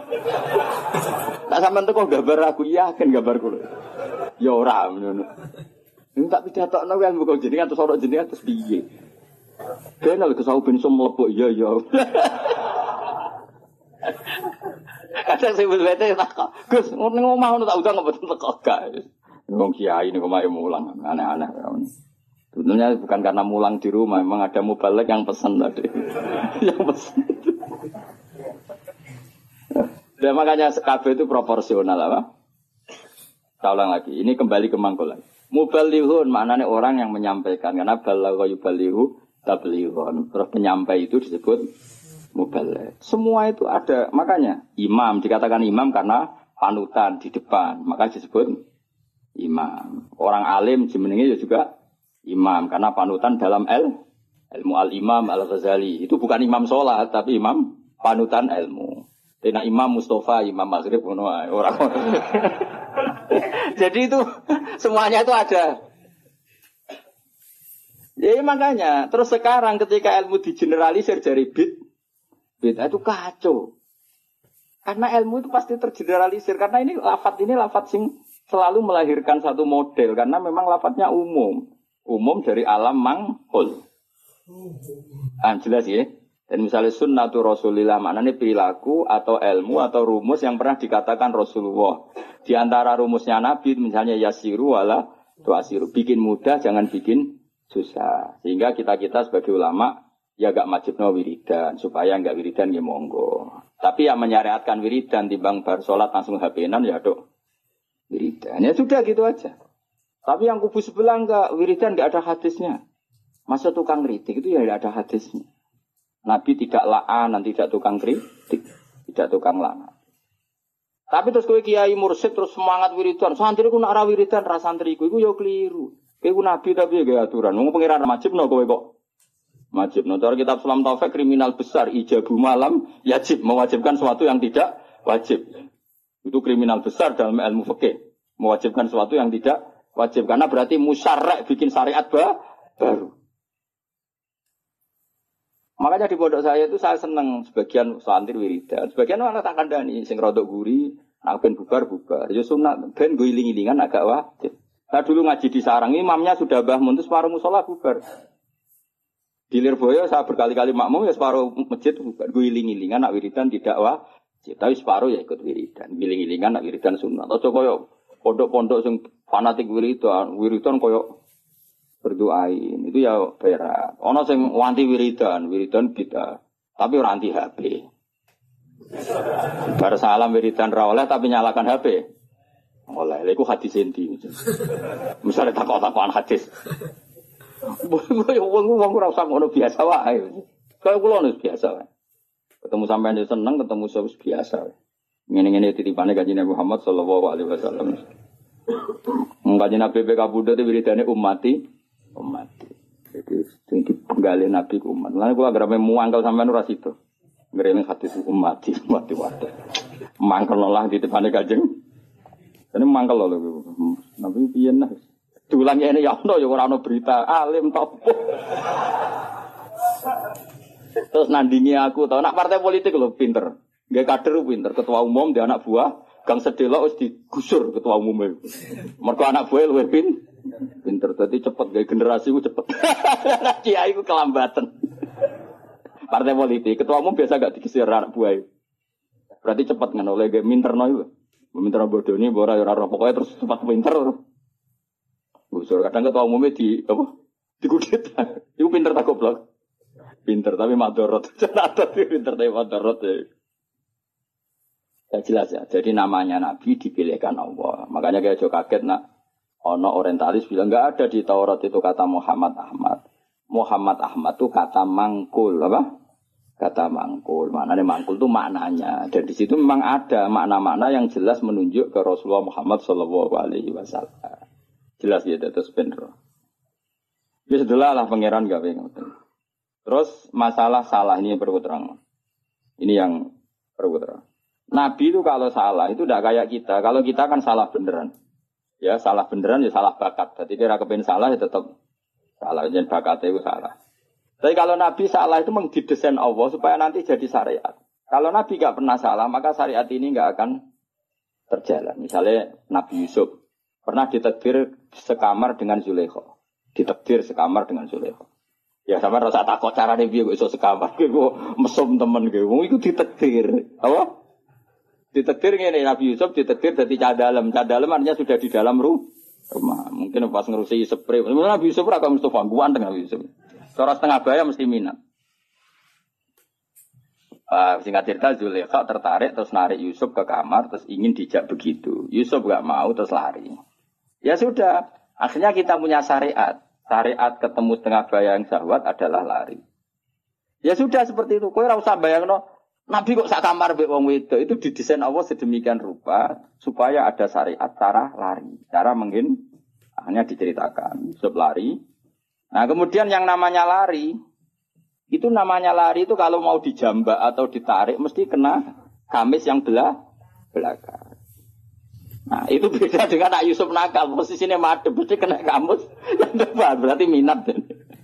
Tak sampean teko gambar aku yakin gambar kulo. Ya ora ngono. Ini tak pidatokno kan bukan jenengan terus ora jenengan terus piye. Kenal kesau ben iso mlebu iya iya. Kadang sing bete tak Gus ning omah ngono tak udang mboten teko gak. Wong kiai niku mae mulang aneh-aneh. Sebetulnya bukan karena mulang di rumah, memang ada mubalek yang pesan tadi. yang pesan. Dan makanya KB itu proporsional apa? Saya ulang lagi, ini kembali ke mangkulan. Mubalihun maknanya orang yang menyampaikan karena balagha yubalihu tablihun. Terus penyampai itu disebut mubalik. Semua itu ada, makanya imam dikatakan imam karena panutan di depan, maka disebut imam. Orang alim jemeningnya juga imam karena panutan dalam el ilmu al imam al ghazali itu bukan imam sholat tapi imam panutan ilmu. Tina Imam Mustafa, Imam Maghrib, orang. Jadi itu semuanya itu ada. Ya makanya, terus sekarang ketika ilmu digeneralisir dari bid, bid itu kacau. Karena ilmu itu pasti tergeneralisir. Karena ini lafat ini lafat sing selalu melahirkan satu model. Karena memang lafatnya umum. Umum dari alam manghul. Ah, jelas ya. Dan misalnya sunnatu Rasulillah maknanya perilaku atau ilmu atau rumus yang pernah dikatakan Rasulullah. Di antara rumusnya Nabi misalnya yasiru wala tuasiru. Bikin mudah jangan bikin susah. Sehingga kita-kita sebagai ulama ya gak wajib no wiridan. Supaya gak wiridan ya monggo. Tapi yang menyariatkan wiridan timbang bar sholat langsung HP-nan ya dok. Wiridan. Ya sudah gitu aja. Tapi yang kubu sebelah enggak, wiridan enggak ada hadisnya. Masa tukang kritik itu ya enggak ada hadisnya. Nabi tidak la'an, tidak tukang kritik, tidak tukang la'an. Tapi terus kowe kiai mursid terus semangat wiridan, santri ku nak ra wiridan ra santri ku iku ya keliru. Kowe nabi tapi ya aturan. Wong pangeran no kowe kok no. Cara kitab Islam Taufik kriminal besar ijabu malam yajib mewajibkan sesuatu yang tidak wajib. Itu kriminal besar dalam ilmu fikih. Mewajibkan sesuatu yang tidak wajib karena berarti musyarek bikin syariat baru. Makanya di pondok saya itu saya seneng sebagian santri wiridan, sebagian anak tak kandani, sing rodok guri, nak ben bubar bubar. Ya sunat ben gue iling-ilingan agak wajib. Saya dulu ngaji di sarang, imamnya sudah bah muntus separuh musola bubar. Di Lirboyo saya berkali-kali makmum ya separuh masjid bubar. Gue iling-ilingan nak wiridan tidak wajib, tapi separuh ya ikut wiridan. Iling-ilingan nak wiridan sunat. Atau koyo pondok-pondok sing fanatik wiridan, wiridan koyo berdoain itu ya berat. Ono sing wanti wiridan, wiridan kita, tapi ora anti HP. Bar salam wiridan ra oleh tapi nyalakan HP. Oleh, iku hadis endi. Misalnya takok-takokan hadis. Wong wong ora usah ngono biasa wae. Kayak kula biasa wae. Ketemu sampean seneng, ketemu saya biasa wae. Ngene-ngene titipane kanjeng Nabi Muhammad sallallahu alaihi wasallam. Kanjeng Nabi PK Buddha itu wiridane umati, umati. Jadi sing dipenggali Nabi ku umat. Lan kula agar muangkel sampean ora situ. Ngrene hadis umati, umati wae. Mangkel lah di depan kanjeng. Ini mangkel loh, Nabi piye nah. Diulang ini ya ono ya ora ono berita alim topo. Terus nandingi aku tau nak partai politik loh pinter. Gak kader pinter, ketua umum dia anak buah, Gang Sedelo harus digusur ketua umum Mereka anak buah luwih pin, pinter. Tadi cepet gak generasi ku cepet. Kiai ku kelambatan. Partai politik, ketua umum biasa gak digisir anak buah. Berarti cepet kan oleh gak minter no itu. Minter bodoh ini, bora roh pokoknya terus cepat pinter. Gusur kadang ketua umumnya di apa? Digudit. Iku pinter tak goblok. Pinter tapi madorot. Ada pinter tapi madorot ya. Ya jelas ya. Jadi namanya Nabi dipilihkan Allah. Makanya kayak jo kaget nak. Ono orientalis bilang nggak ada di Taurat itu kata Muhammad Ahmad. Muhammad Ahmad itu kata mangkul apa? Kata mangkul. Maknanya mangkul itu maknanya. Dan di situ memang ada makna-makna yang jelas menunjuk ke Rasulullah Muhammad Shallallahu Alaihi Wasallam. Jelas ya terus bener. Ya setelah lah pangeran gak pengen. Terus masalah salah ini yang perlu terang. Ini yang perlu terang. Nabi itu kalau salah itu tidak kayak kita. Kalau kita kan salah beneran. Ya salah beneran ya salah bakat. Jadi kira kepen salah ya tetap salah. Jadi bakat itu salah. Tapi kalau Nabi salah itu mengdidesain Allah supaya nanti jadi syariat. Kalau Nabi gak pernah salah maka syariat ini gak akan terjalan. Misalnya Nabi Yusuf pernah ditekdir sekamar dengan Zulekho. Ditekdir sekamar dengan Zulekho. Ya sama rasa takut cara biar iso sekamar, gue mesum temen gue, mau ikut ditekdir, apa? Ditekdir ini Nabi Yusuf ditekdir dari cadalem, cadalem artinya sudah di dalam rumah. Mungkin pas ngurusi spray, Nabi Yusuf agak Mustafa, guan dengan Nabi Yusuf. Cara setengah bayar mesti minat. Uh, singkat cerita Zulekha tertarik terus narik Yusuf ke kamar terus ingin dijak begitu. Yusuf gak mau terus lari. Ya sudah, akhirnya kita punya syariat. Syariat ketemu setengah bayang syahwat adalah lari. Ya sudah seperti itu. Kau usah bayang no. Nabi kok sak kamar mbek wong wedok itu didesain Allah sedemikian rupa supaya ada syariat cara lari, cara mungkin hanya diceritakan. Yusuf lari. Nah kemudian yang namanya lari itu namanya lari itu kalau mau dijambak atau ditarik mesti kena gamis yang belah belakang. Nah, itu beda dengan Nak Yusuf nakal, posisinya madep, mesti kena kamus yang depan, berarti minat.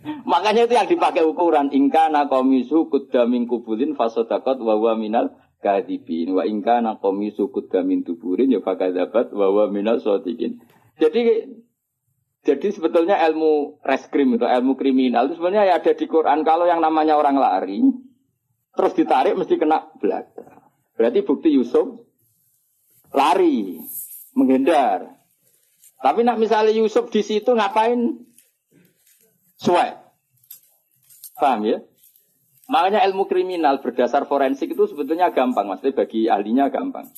Makanya itu yang dipakai ukuran ingkana komisu kudamin kubulin fasodakot wawa minal kadibin wa ingkana komisu kudamin tuburin ya fakadabat wawa minal sodikin. Jadi jadi sebetulnya ilmu reskrim itu ilmu kriminal itu sebenarnya ya ada di Quran. Kalau yang namanya orang lari terus ditarik mesti kena belakang. Berarti bukti Yusuf lari menghindar. Tapi nak misalnya Yusuf di situ ngapain? Suwe. Paham ya? Makanya ilmu kriminal berdasar forensik itu sebetulnya gampang, maksudnya bagi ahlinya gampang.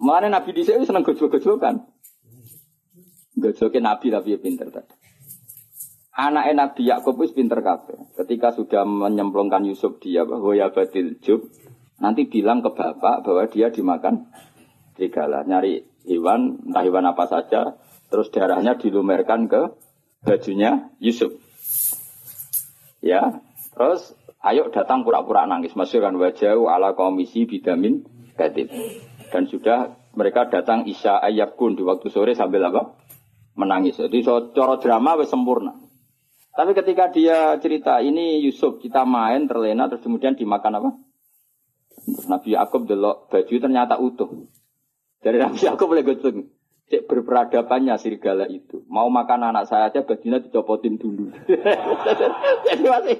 Makanya Nabi di sini senang gojol-gojol Gojolnya Nabi tapi ya pinter tadi. Anak Nabi Yakub itu pinter kabeh. Ketika sudah menyemplungkan Yusuf dia bahwa batil jub, nanti bilang ke bapak bahwa dia dimakan serigala. Nyari hewan, entah hewan apa saja, terus darahnya dilumerkan ke bajunya Yusuf. Ya, terus ayo datang pura-pura nangis. Masukkan wajah ala komisi bidamin gadib. Dan sudah mereka datang Isya Ayabkun di waktu sore sambil apa? Menangis. Jadi so, coro drama wes sempurna. Tapi ketika dia cerita ini Yusuf kita main terlena terus kemudian dimakan apa? Nabi Yakub delok baju ternyata utuh. Dari Nabi aku boleh goceng. Cek berperadabannya serigala itu. Mau makan anak saya aja bajunya dicopotin dulu. Jadi masih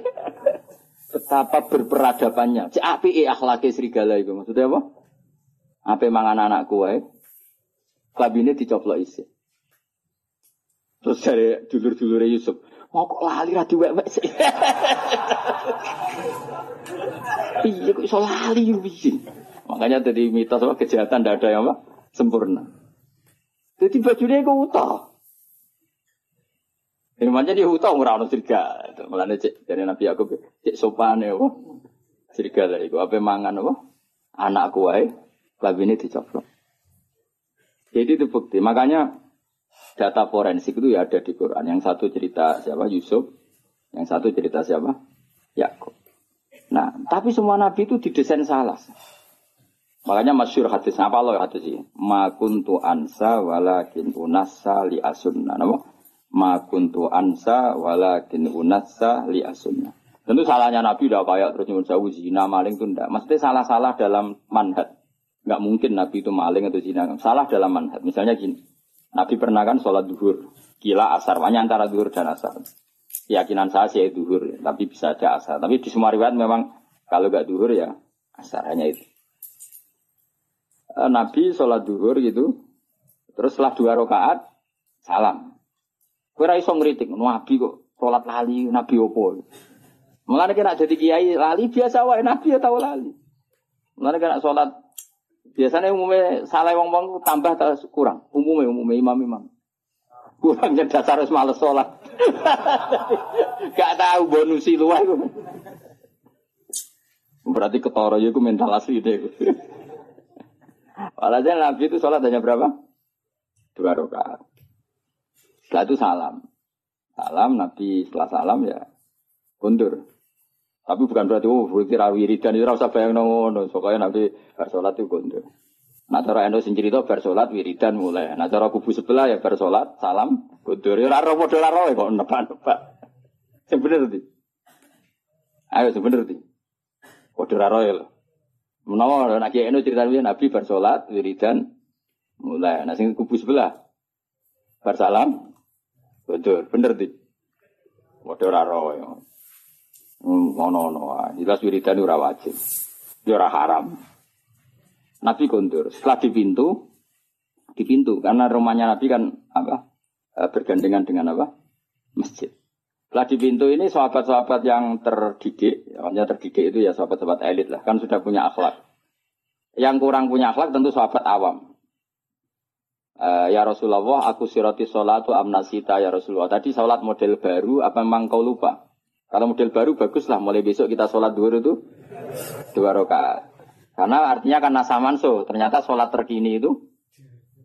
betapa berperadabannya. Cek api eh akhlaknya serigala itu. Maksudnya apa? Apa mangan anakku wae. Klabine dicoplok isi. Terus dari dulur-dulur Yusuf, mau kok lali ra diwek-wek sih. Iya kok iso lali? Makanya tadi mitos apa kejahatan tidak ada yang apa? sempurna. Jadi bajunya itu utah. Firmannya dia utah ora ono serigala. Mulane cek dari Nabi aku cek sopan ya apa? Serigala iku apa mangan apa? Anakku wae ini dicoplok. Jadi itu bukti. Makanya data forensik itu ya ada di Quran. Yang satu cerita siapa? Yusuf. Yang satu cerita siapa? Yakub. Nah, tapi semua nabi itu didesain salah. Makanya masyur hadis apa loh hadis ini? Ma kuntu ansa walakin unassa li asunna. Nama? Ma kuntu ansa walakin unassa li asunna. Tentu salahnya Nabi udah kayak terus nyuwun jauh zina maling itu enggak. Maksudnya salah-salah dalam manhat. Enggak mungkin Nabi itu maling atau zina. Salah dalam manhat. Misalnya gini. Nabi pernah kan sholat duhur. Gila asar. Banyak antara duhur dan asar. Keyakinan saya sih duhur. Tapi bisa aja asar. Tapi di semua riwayat memang kalau enggak duhur ya asar. Hanya itu. Eh, Nabi sholat duhur gitu. Terus setelah dua rakaat salam. Kira iso ngeritik. Nabi kok sholat lali. Nabi opo. Mulane kena jadi kiai lali biasa wae nabi ya tahu lali. Mulane kena sholat biasanya umumnya salah wong wong tambah atau kurang. Umumnya umumnya imam imam. Kurangnya dasar harus males sholat. Gak tahu bonus luar. Berarti ketoro ya mental asli deh. Walhasil Nabi itu sholat hanya berapa? Dua rakaat. Setelah itu salam. Salam Nabi setelah salam ya kundur. Tapi bukan berarti oh berarti ra wiridan itu rasa bayang ngono. Soalnya nanti bar salat itu gondol. Nah cara endo sing cerita bar salat wiridan mulai. Nah cara kubu sebelah ya bar salat salam gondol. Ya ora padha ora kok nebak-nebak. Sing bener tadi. Ayo bener tadi. Padha ora ya lho. Menawa nek endo cerita Nabi bar salat wiridan mulai. Nah sing kubu sebelah bar salam gondol. Bener tadi. Padha ora ya. Ngono-ngono. Jelas wiridan ora wajib. Ya ora haram. Nabi kondur. Setelah di pintu, di pintu karena rumahnya Nabi kan apa? Eh, bergandengan dengan apa? Masjid. Setelah di pintu ini sahabat-sahabat yang terdidik, yang terdidik itu ya sahabat-sahabat elit lah, kan sudah punya akhlak. Yang kurang punya akhlak tentu sahabat awam. Uh, ya Rasulullah, aku siroti sholatu amnasita ya Rasulullah. Tadi sholat model baru, apa memang kau lupa? Kalau model baru bagus lah, mulai besok kita sholat dua itu dua rakaat. Karena artinya karena samanso, ternyata sholat terkini itu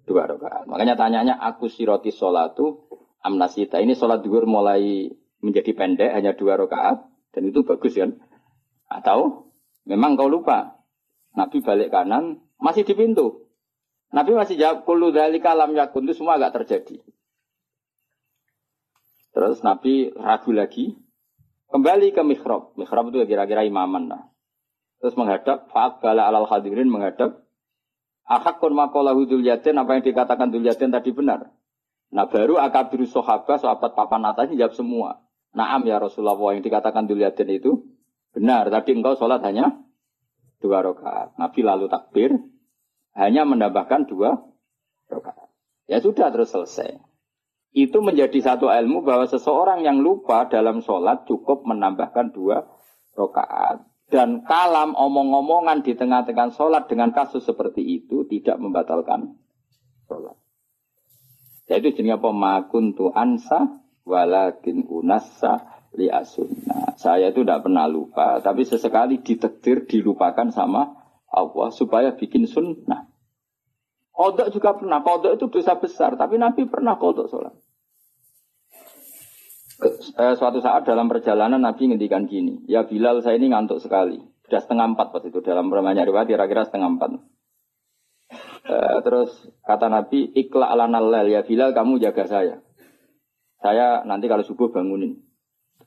dua rakaat. Makanya tanyanya aku siroti sholatu amnasita. Ini sholat duhur mulai menjadi pendek hanya dua rakaat dan itu bagus kan? Atau memang kau lupa Nabi balik kanan masih di pintu. Nabi masih jawab kulu dari kalam yakun itu semua agak terjadi. Terus Nabi ragu lagi, Kembali ke mihrab. Mihrab itu kira-kira imaman lah. Terus menghadap, faat bala alal hadirin menghadap. Ahakun makolahu dul yatin, apa yang dikatakan dul yatin tadi benar. Nah baru akabiru sohaba, sahabat papan atasnya jawab semua. Naam ya Rasulullah, yang dikatakan dul yatin itu benar. Tadi engkau sholat hanya dua rakaat. Nabi lalu takbir, hanya menambahkan dua rakaat. Ya sudah terus selesai itu menjadi satu ilmu bahwa seseorang yang lupa dalam sholat cukup menambahkan dua rakaat. Dan kalam omong-omongan di tengah-tengah sholat dengan kasus seperti itu tidak membatalkan sholat. Jadi jenis apa? Makuntu ansa walakin unassa li asunna. Saya itu tidak pernah lupa, tapi sesekali ditektir dilupakan sama Allah supaya bikin sunnah. Kodok juga pernah. Kodok itu dosa besar. Tapi Nabi pernah kodok sholat. Eh, suatu saat dalam perjalanan Nabi ngendikan gini. Ya Bilal saya ini ngantuk sekali. Sudah setengah empat pas itu. Dalam banyak riwayat kira-kira setengah empat. Eh, terus kata Nabi, ikla ala nalal ya Bilal kamu jaga saya. Saya nanti kalau subuh bangunin.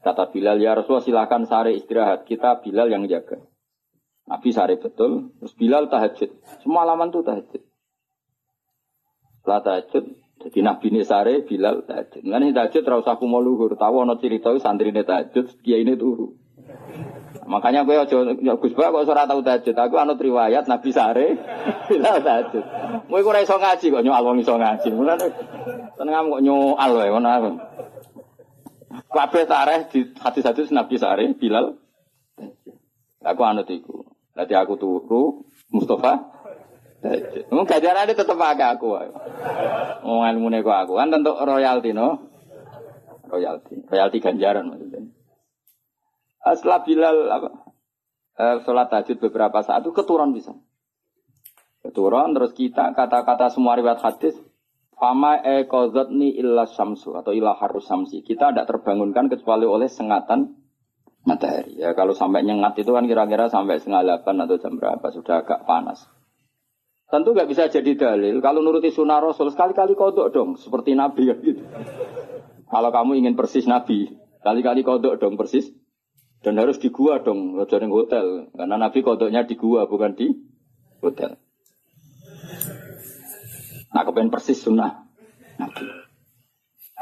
Kata Bilal, ya Rasulullah silakan sare istirahat. Kita Bilal yang jaga. Nabi sare betul. Terus Bilal tahajud. Semua alaman itu tahajud. Setelah tahajud, jadi Nabi ini sare, Bilal tahajud. Ini tahajud terus aku mau luhur. Tahu ono cerita santri ini tahajud, dia ini turu. Makanya gue ojo ya Gus Ba kok ora tau tahajud. Aku anut riwayat Nabi sare, Bilal tahajud. Kowe ora iso ngaji kok nyoal wong iso ngaji. Seneng kok nyoal wae ngono aku. Kabeh tareh di hadis-hadis Nabi sare, Bilal. Aku anut iku. Nanti aku turu, Mustafa Mung gajarane tetep akeh aku. Wong ilmune aku kan tentu royalti no. Royalti. Royalti ganjaran maksudnya. Eh, Setelah Bilal apa? Eh, sholat tahajud beberapa saat itu keturun bisa. Keturun terus kita kata-kata semua riwayat hadis Fama e ni illa samsu atau illa harus samsi. Kita tidak terbangunkan kecuali oleh sengatan matahari. Ya kalau sampai nyengat itu kan kira-kira sampai setengah delapan atau jam berapa sudah agak panas. Tentu nggak bisa jadi dalil. Kalau nuruti sunnah Rasul sekali-kali kodok dong, seperti Nabi gitu. Kalau kamu ingin persis Nabi, kali-kali kodok dong persis. Dan harus di gua dong, di hotel. Karena Nabi kodoknya di gua, bukan di hotel. Nah, kepengen persis sunnah Nabi.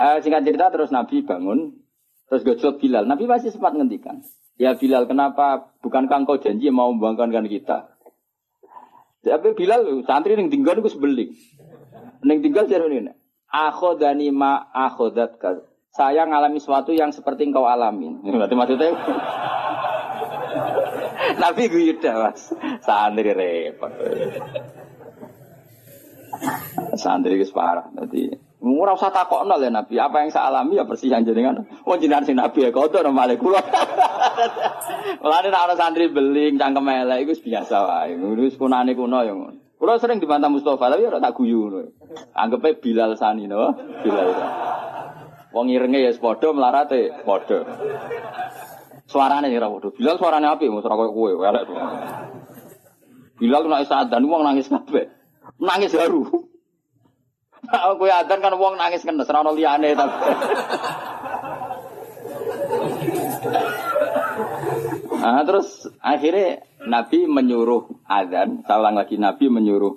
Eh, singkat cerita terus Nabi bangun, terus gojok Bilal. Nabi masih sempat ngendikan. Ya Bilal, kenapa bukankah engkau janji mau membanggakan kita? Tapi Bilal santri yang tinggal itu sebeling. Neng tinggal ini. Akhodani ma akhodat Saya ngalami sesuatu yang seperti engkau alamin. Berarti maksudnya Nabi gue mas. Santri repot. Santri itu parah. Jadi Ora usah takokno ya Nabi, apa yang saya alami ya persis yang jenengan. Wong jenengan sing Nabi ya kotor malah kula. Mulane nek ana santri beling cangkem elek iku biasa wae. Wis kunane kuno ya ngono. Kula sering dibantah Mustafa, tapi ora tak guyu. Anggepe Bilal Sani no, Bilal. Wong irenge ya padha melarate padha. Suarane ora padha. Bilal suarane apik, mos ora koyo kowe, elek. Bilal nek sadan wong nangis kabeh. Nangis haru. Aku ya adzan kan wong nangis kan ora ono liyane tapi. Nah, terus akhirnya Nabi menyuruh adzan, saya ulang lagi Nabi menyuruh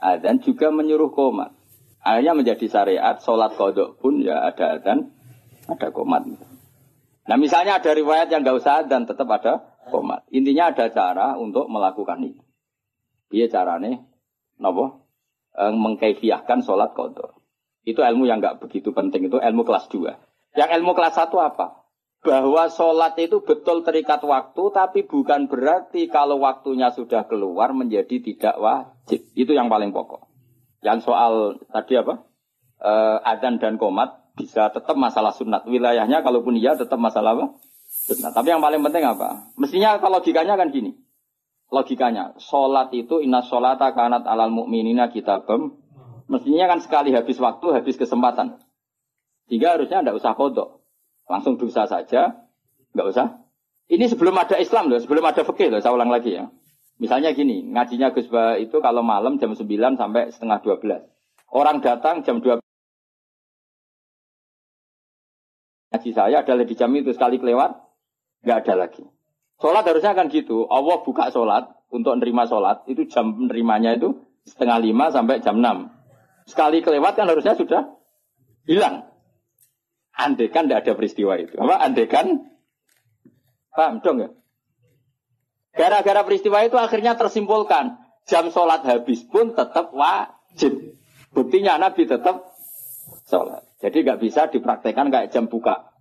adzan juga menyuruh komat. Akhirnya menjadi syariat sholat kodok pun ya ada adzan, ada komat. Nah misalnya ada riwayat yang nggak usah adzan tetap ada komat. Intinya ada cara untuk melakukan itu. Iya caranya, nopo mengkaifiahkan sholat kodok. Itu ilmu yang nggak begitu penting, itu ilmu kelas 2. Yang ilmu kelas 1 apa? Bahwa sholat itu betul terikat waktu, tapi bukan berarti kalau waktunya sudah keluar menjadi tidak wajib. Itu yang paling pokok. Yang soal tadi apa? E, adan dan komat bisa tetap masalah sunat. Wilayahnya kalaupun iya tetap masalah apa? Sunat. Tapi yang paling penting apa? Mestinya kalau logikanya kan gini logikanya. Sholat itu inna sholata kanat alal mu'minina kitabem. Mestinya kan sekali habis waktu, habis kesempatan. Sehingga harusnya tidak usah kodok. Langsung dosa saja, nggak usah. Ini sebelum ada Islam loh, sebelum ada fikih loh, saya ulang lagi ya. Misalnya gini, ngajinya Gus Ba itu kalau malam jam 9 sampai setengah 12. Orang datang jam 12. Ngaji saya adalah di jam itu sekali kelewat, nggak ada lagi. Sholat harusnya kan gitu. Allah buka sholat untuk nerima sholat. Itu jam menerimanya itu setengah lima sampai jam enam. Sekali kelewat kan harusnya sudah hilang. Andekan tidak ada peristiwa itu. Apa? Andekan paham dong ya? Gara-gara peristiwa itu akhirnya tersimpulkan jam sholat habis pun tetap wajib. Buktinya Nabi tetap sholat. Jadi nggak bisa dipraktekkan kayak jam buka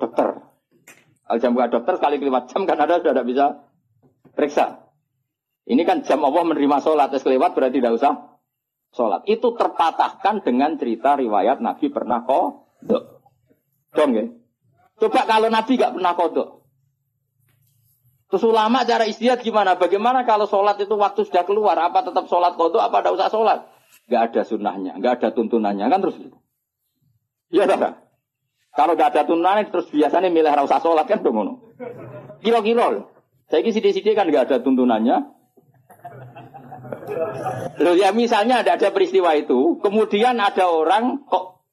dokter. Al jam buka dokter sekali kelewat jam kan ada sudah tidak bisa periksa. Ini kan jam Allah menerima sholat, tes kelewat berarti tidak usah sholat. Itu terpatahkan dengan cerita riwayat Nabi pernah kodok. Dong ya. Coba kalau Nabi gak pernah kodok. Terus ulama cara istiadat gimana? Bagaimana kalau sholat itu waktu sudah keluar? Apa tetap sholat kodok? Apa tidak usah sholat? Gak ada sunnahnya, gak ada tuntunannya kan terus. Iya tak? Kalau gak ada turunan terus biasanya milih rasa sholat kan dong Kilo-kilo. Saya kira sidik-sidik kan gak ada tuntunannya. Loh ya misalnya ada ada peristiwa itu, kemudian ada orang kok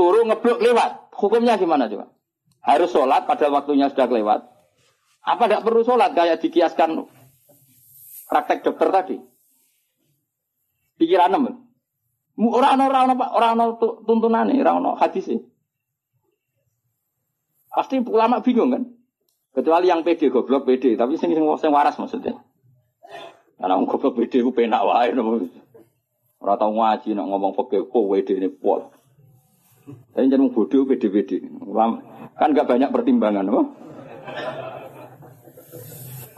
turun ngeblok lewat. Hukumnya gimana coba? Harus sholat pada waktunya sudah lewat. Apa tidak perlu sholat kayak dikiaskan praktek dokter tadi? Pikiran nemen. Orang orang orang orang tuntunan nih, orang hadis sih. Pasti ulama bingung kan? Kecuali yang PD goblok PD, tapi sing sing sing waras maksudnya. Karena wong goblok PD ku penak wae. Ora tau ngaji nek ngomong peke kowe ini pol. Tapi jangan bodoh PD-PD. Kan gak banyak pertimbangan, apa?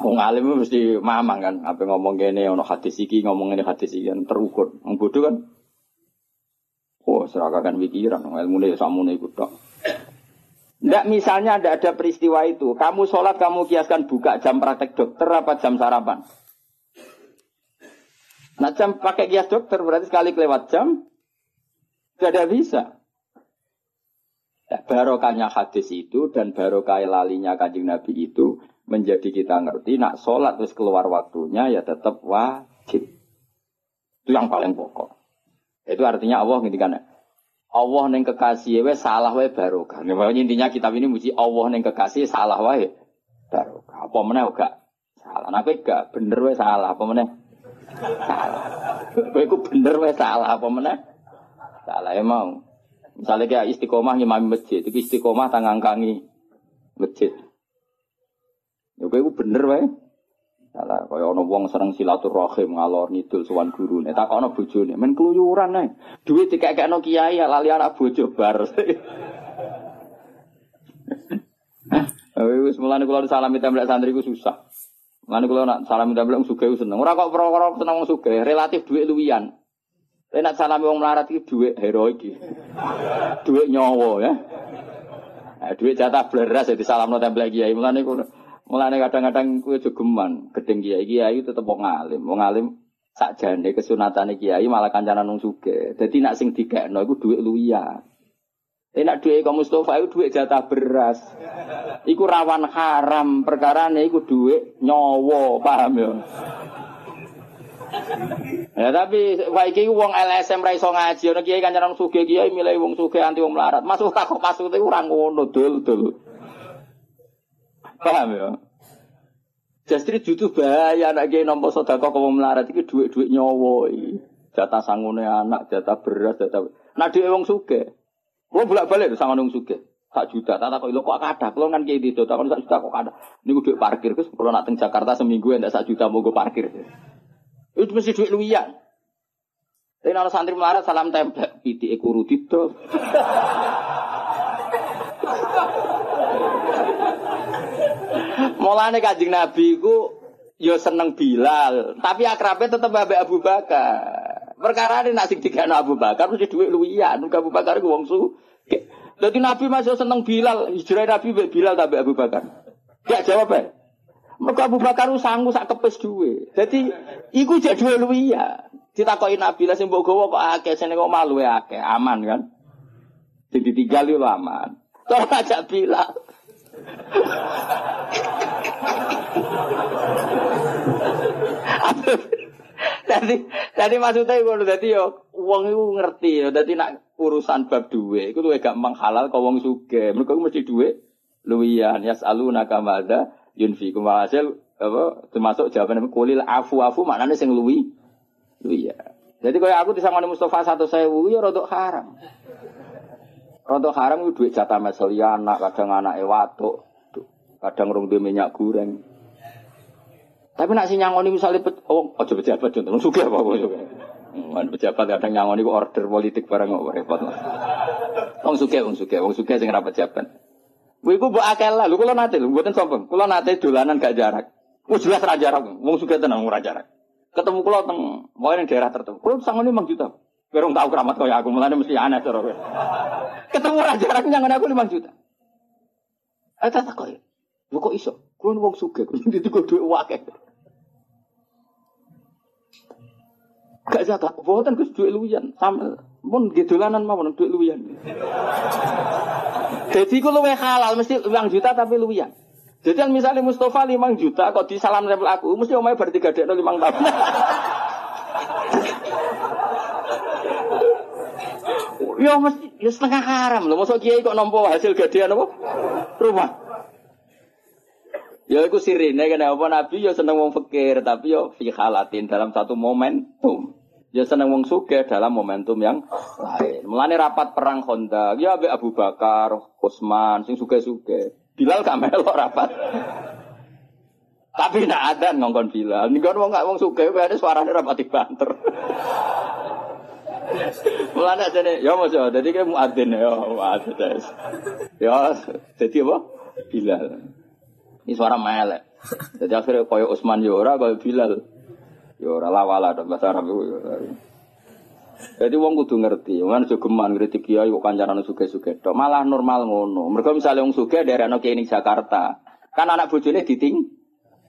Wong alim mesti mamang kan, apa ngomong gini, ono hadis iki, ngomong ini hadis iki kan terukur. Wong kan, oh seragakan pikiran, ilmu ini samu nih tok. Nggak misalnya ada ada peristiwa itu, kamu sholat kamu kiaskan buka jam praktek dokter apa jam sarapan? Nah jam pakai kias dokter berarti sekali kelewat jam, gak ada bisa. Nah, barokahnya hadis itu dan barokah lalinya kanjeng Nabi itu menjadi kita ngerti nak sholat terus keluar waktunya ya tetap wajib. Itu yang paling pokok. Itu artinya Allah ngintikan Allah neng kekasih we salah we barokah. Nah, intinya kitab ini muji Allah neng kekasih salah we barokah. Apa meneh gak salah. Nah, gak bener we salah apa meneh? Salah. Kowe bener we salah apa meneh? Salah ya mau. Misalnya kayak istiqomah ngimami masjid, itu istiqomah tangan kangi masjid. Ya gue bener wae. Salah kaya ana wong seneng silaturahim ngalor ngidul sowan gurune. Takokno bojone, men keluyuran ae. Duit dikekekno kiai ya lali anak bojo bar. Wis mulane kula salami templek santri ku susah. Mulane kula nak salami templek wong sugih seneng. Ora kok perkara seneng wong sugih, relatif duit luwian. Enak salami wong melarat iki dhuwit heroik iki. Dhuwit nyawa ya. Nah, dhuwit jatah jadi salamno templek kiai. Mulane mulane kadang-kadang kuwi jogeman gedeng kiai kiai tetep wong alim. Wong alim sakjane kesunatane kiai malah kancanan wong sugih. Dadi nak sing dikekno iku dhuwit luwian. Enak dhuwit kok Mustofa iku dhuwit jatah beras. Iku rawan haram, perkarane iku dhuwit nyawa, paham ya? Ya tapi wae wong LSM ra iso ngaji ana kiai kancaran sugih kiai milih wong sugih anti wong melarat. Masuk tak kok masuk itu ora ngono dul dul. Paham ya? Justru jutu bahaya anak kiai nampa sedekah kok melarat iki dhuwit-dhuwit nyawa iki. Jatah sangune anak, jatah beras, jatah. Nah dhewe wong sugih. Kulo bolak-balik sangon wong sugih. Sak juta, tak kok kok kada. Kulo kan kiai itu, tak sak juta kok kada. Niku dhuwit parkir, Gus. Kulo nak Jakarta seminggu endak sak juta mau parkir. Itu mesti duit luwian. Tapi kalau santri melarat salam templek, piti ekuru dito. Mulane kajing Nabi ku yo seneng Bilal, tapi akrabnya tetap Abu Abu Bakar. Perkara ini nasi tiga Abu Bakar mesti duit luwian, Abu Bakar ku wong su. Jadi Nabi masih seneng Bilal, hijrah Nabi Bilal tapi Abu Bakar. Gak jawab ya. Mereka Abu Bakar sanggup sak kepes duwe. Jadi iku jak duwe luwiya. Ditakoki Nabi lah sing mbok kok akeh sing kok malu ya akeh, aman kan? Jadi ditinggal yo aman. Terus ajak bilang. Jadi, jadi maksudnya ngono dadi yo wong iku ngerti yo dadi nak urusan bab duwe iku luwih gampang halal kok wong sugih. Mergo mesti duwe. Luwiyan yasaluna kamada yunfi hasil apa termasuk jawaban kulil afu afu maknanya sing luwi. Ya jadi kalau aku disangoni Mustafa satu sewu ya rodok haram rodok haram itu duit jatah mesel anak kadang anak ewato kadang rong minyak goreng tapi nak si nyangoni misalnya pet, oh ojo pejabat contoh suka apa suka Man pejabat kadang nyangoni order politik barang kok repot. Wong suke, wong suke, wong suke sing ra pejabat. Wiku mbok akeh lah, lho kula nate lho, mboten sombong. Kula nate dolanan gak jarak. Wis jelas ra jarak, wong sugih tenan ora jarak. Ketemu kula teng wae ning daerah tertentu. Kula sangone 5 juta. Kowe tau keramat kaya aku, mulane mesti aneh kowe. Ketemu ra jarak nyangon aku 5 juta. Eh tak kok. Lho kok iso? Kula wong sugih, kudu dituku dhuwit akeh. Gak zakat, boten Gus dhuwit luwian. Sampe pun gedolanan mawon dhuwit luwian. Jadi ku luwe halal mesti uang juta tapi luwian. Jadi misalnya Mustafa lima juta kok di salam level aku mesti omai berarti gak ada lima tahun. ya mesti ya setengah haram loh. Masuk kiai kok nompo hasil gadean apa? Rumah. Ya aku sirine kenapa Nabi ya seneng wong fakir tapi ya fi halatin dalam satu momentum. Ya seneng wong suge dalam momentum yang lain. Mulane rapat perang Honda, ya Abu, Abu Bakar, Utsman, sing suge-suge. Bilal gak melok rapat. Tapi nak ada ngongkon Bilal. Kan wong gak wong suge, ada suaranya rapat banter. Mulane jane, ya mas ya, jadi kayak muadzin ya, muadzin. Ya, jadi apa? Bilal. Ini suara melek. Jadi akhirnya koyo Usman Yora, koyo Bilal. Yora lawala dalam bahasa Arab itu. Jadi wong kudu ngerti, mana jogeman kritik kiai kok kancaran suge-suge. Malah normal ngono. Mereka misalnya wong suge dari anak kiai Jakarta, kan anak bojone diting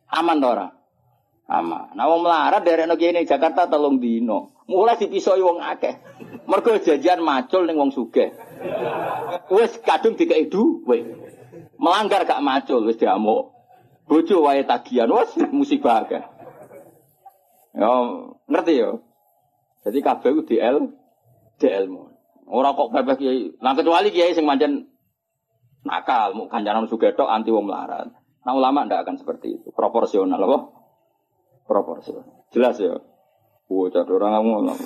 aman to ora? Aman. Nah wong melarat dari kiai Jakarta telung dino. Mulai dipisoi wong akeh. Mergo jajan macul ning wong suge. Wis kadung dikai duwe. Melanggar gak macul wis diamuk. Bojo wae tagihan wis musibah akeh. Yo ngerti yo. Jadi kabeh ku DL DL mu. Ora kok pepeh kiai. Nah kecuali kiai sing manjen nakal, mau kancanan sugetok anti wong melarat. Nah ulama ndak akan seperti itu. Proporsional apa? Proporsional. Jelas ya. Jadi orang ngomong.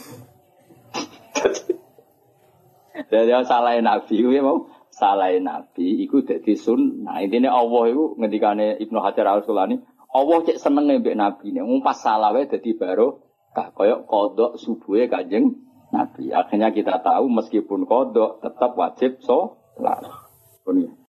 Jadi salah nabi, ya mau salah nabi, iku sun. Nah intinya Allah itu ngendikane Ibnu Hajar Al Sulani, Allah cek seneng mbek nabi ini. Ngumpas salah wae baru kah koyok kodok subuhnya kajeng Nabi. Akhirnya kita tahu meskipun kodok tetap wajib sholat.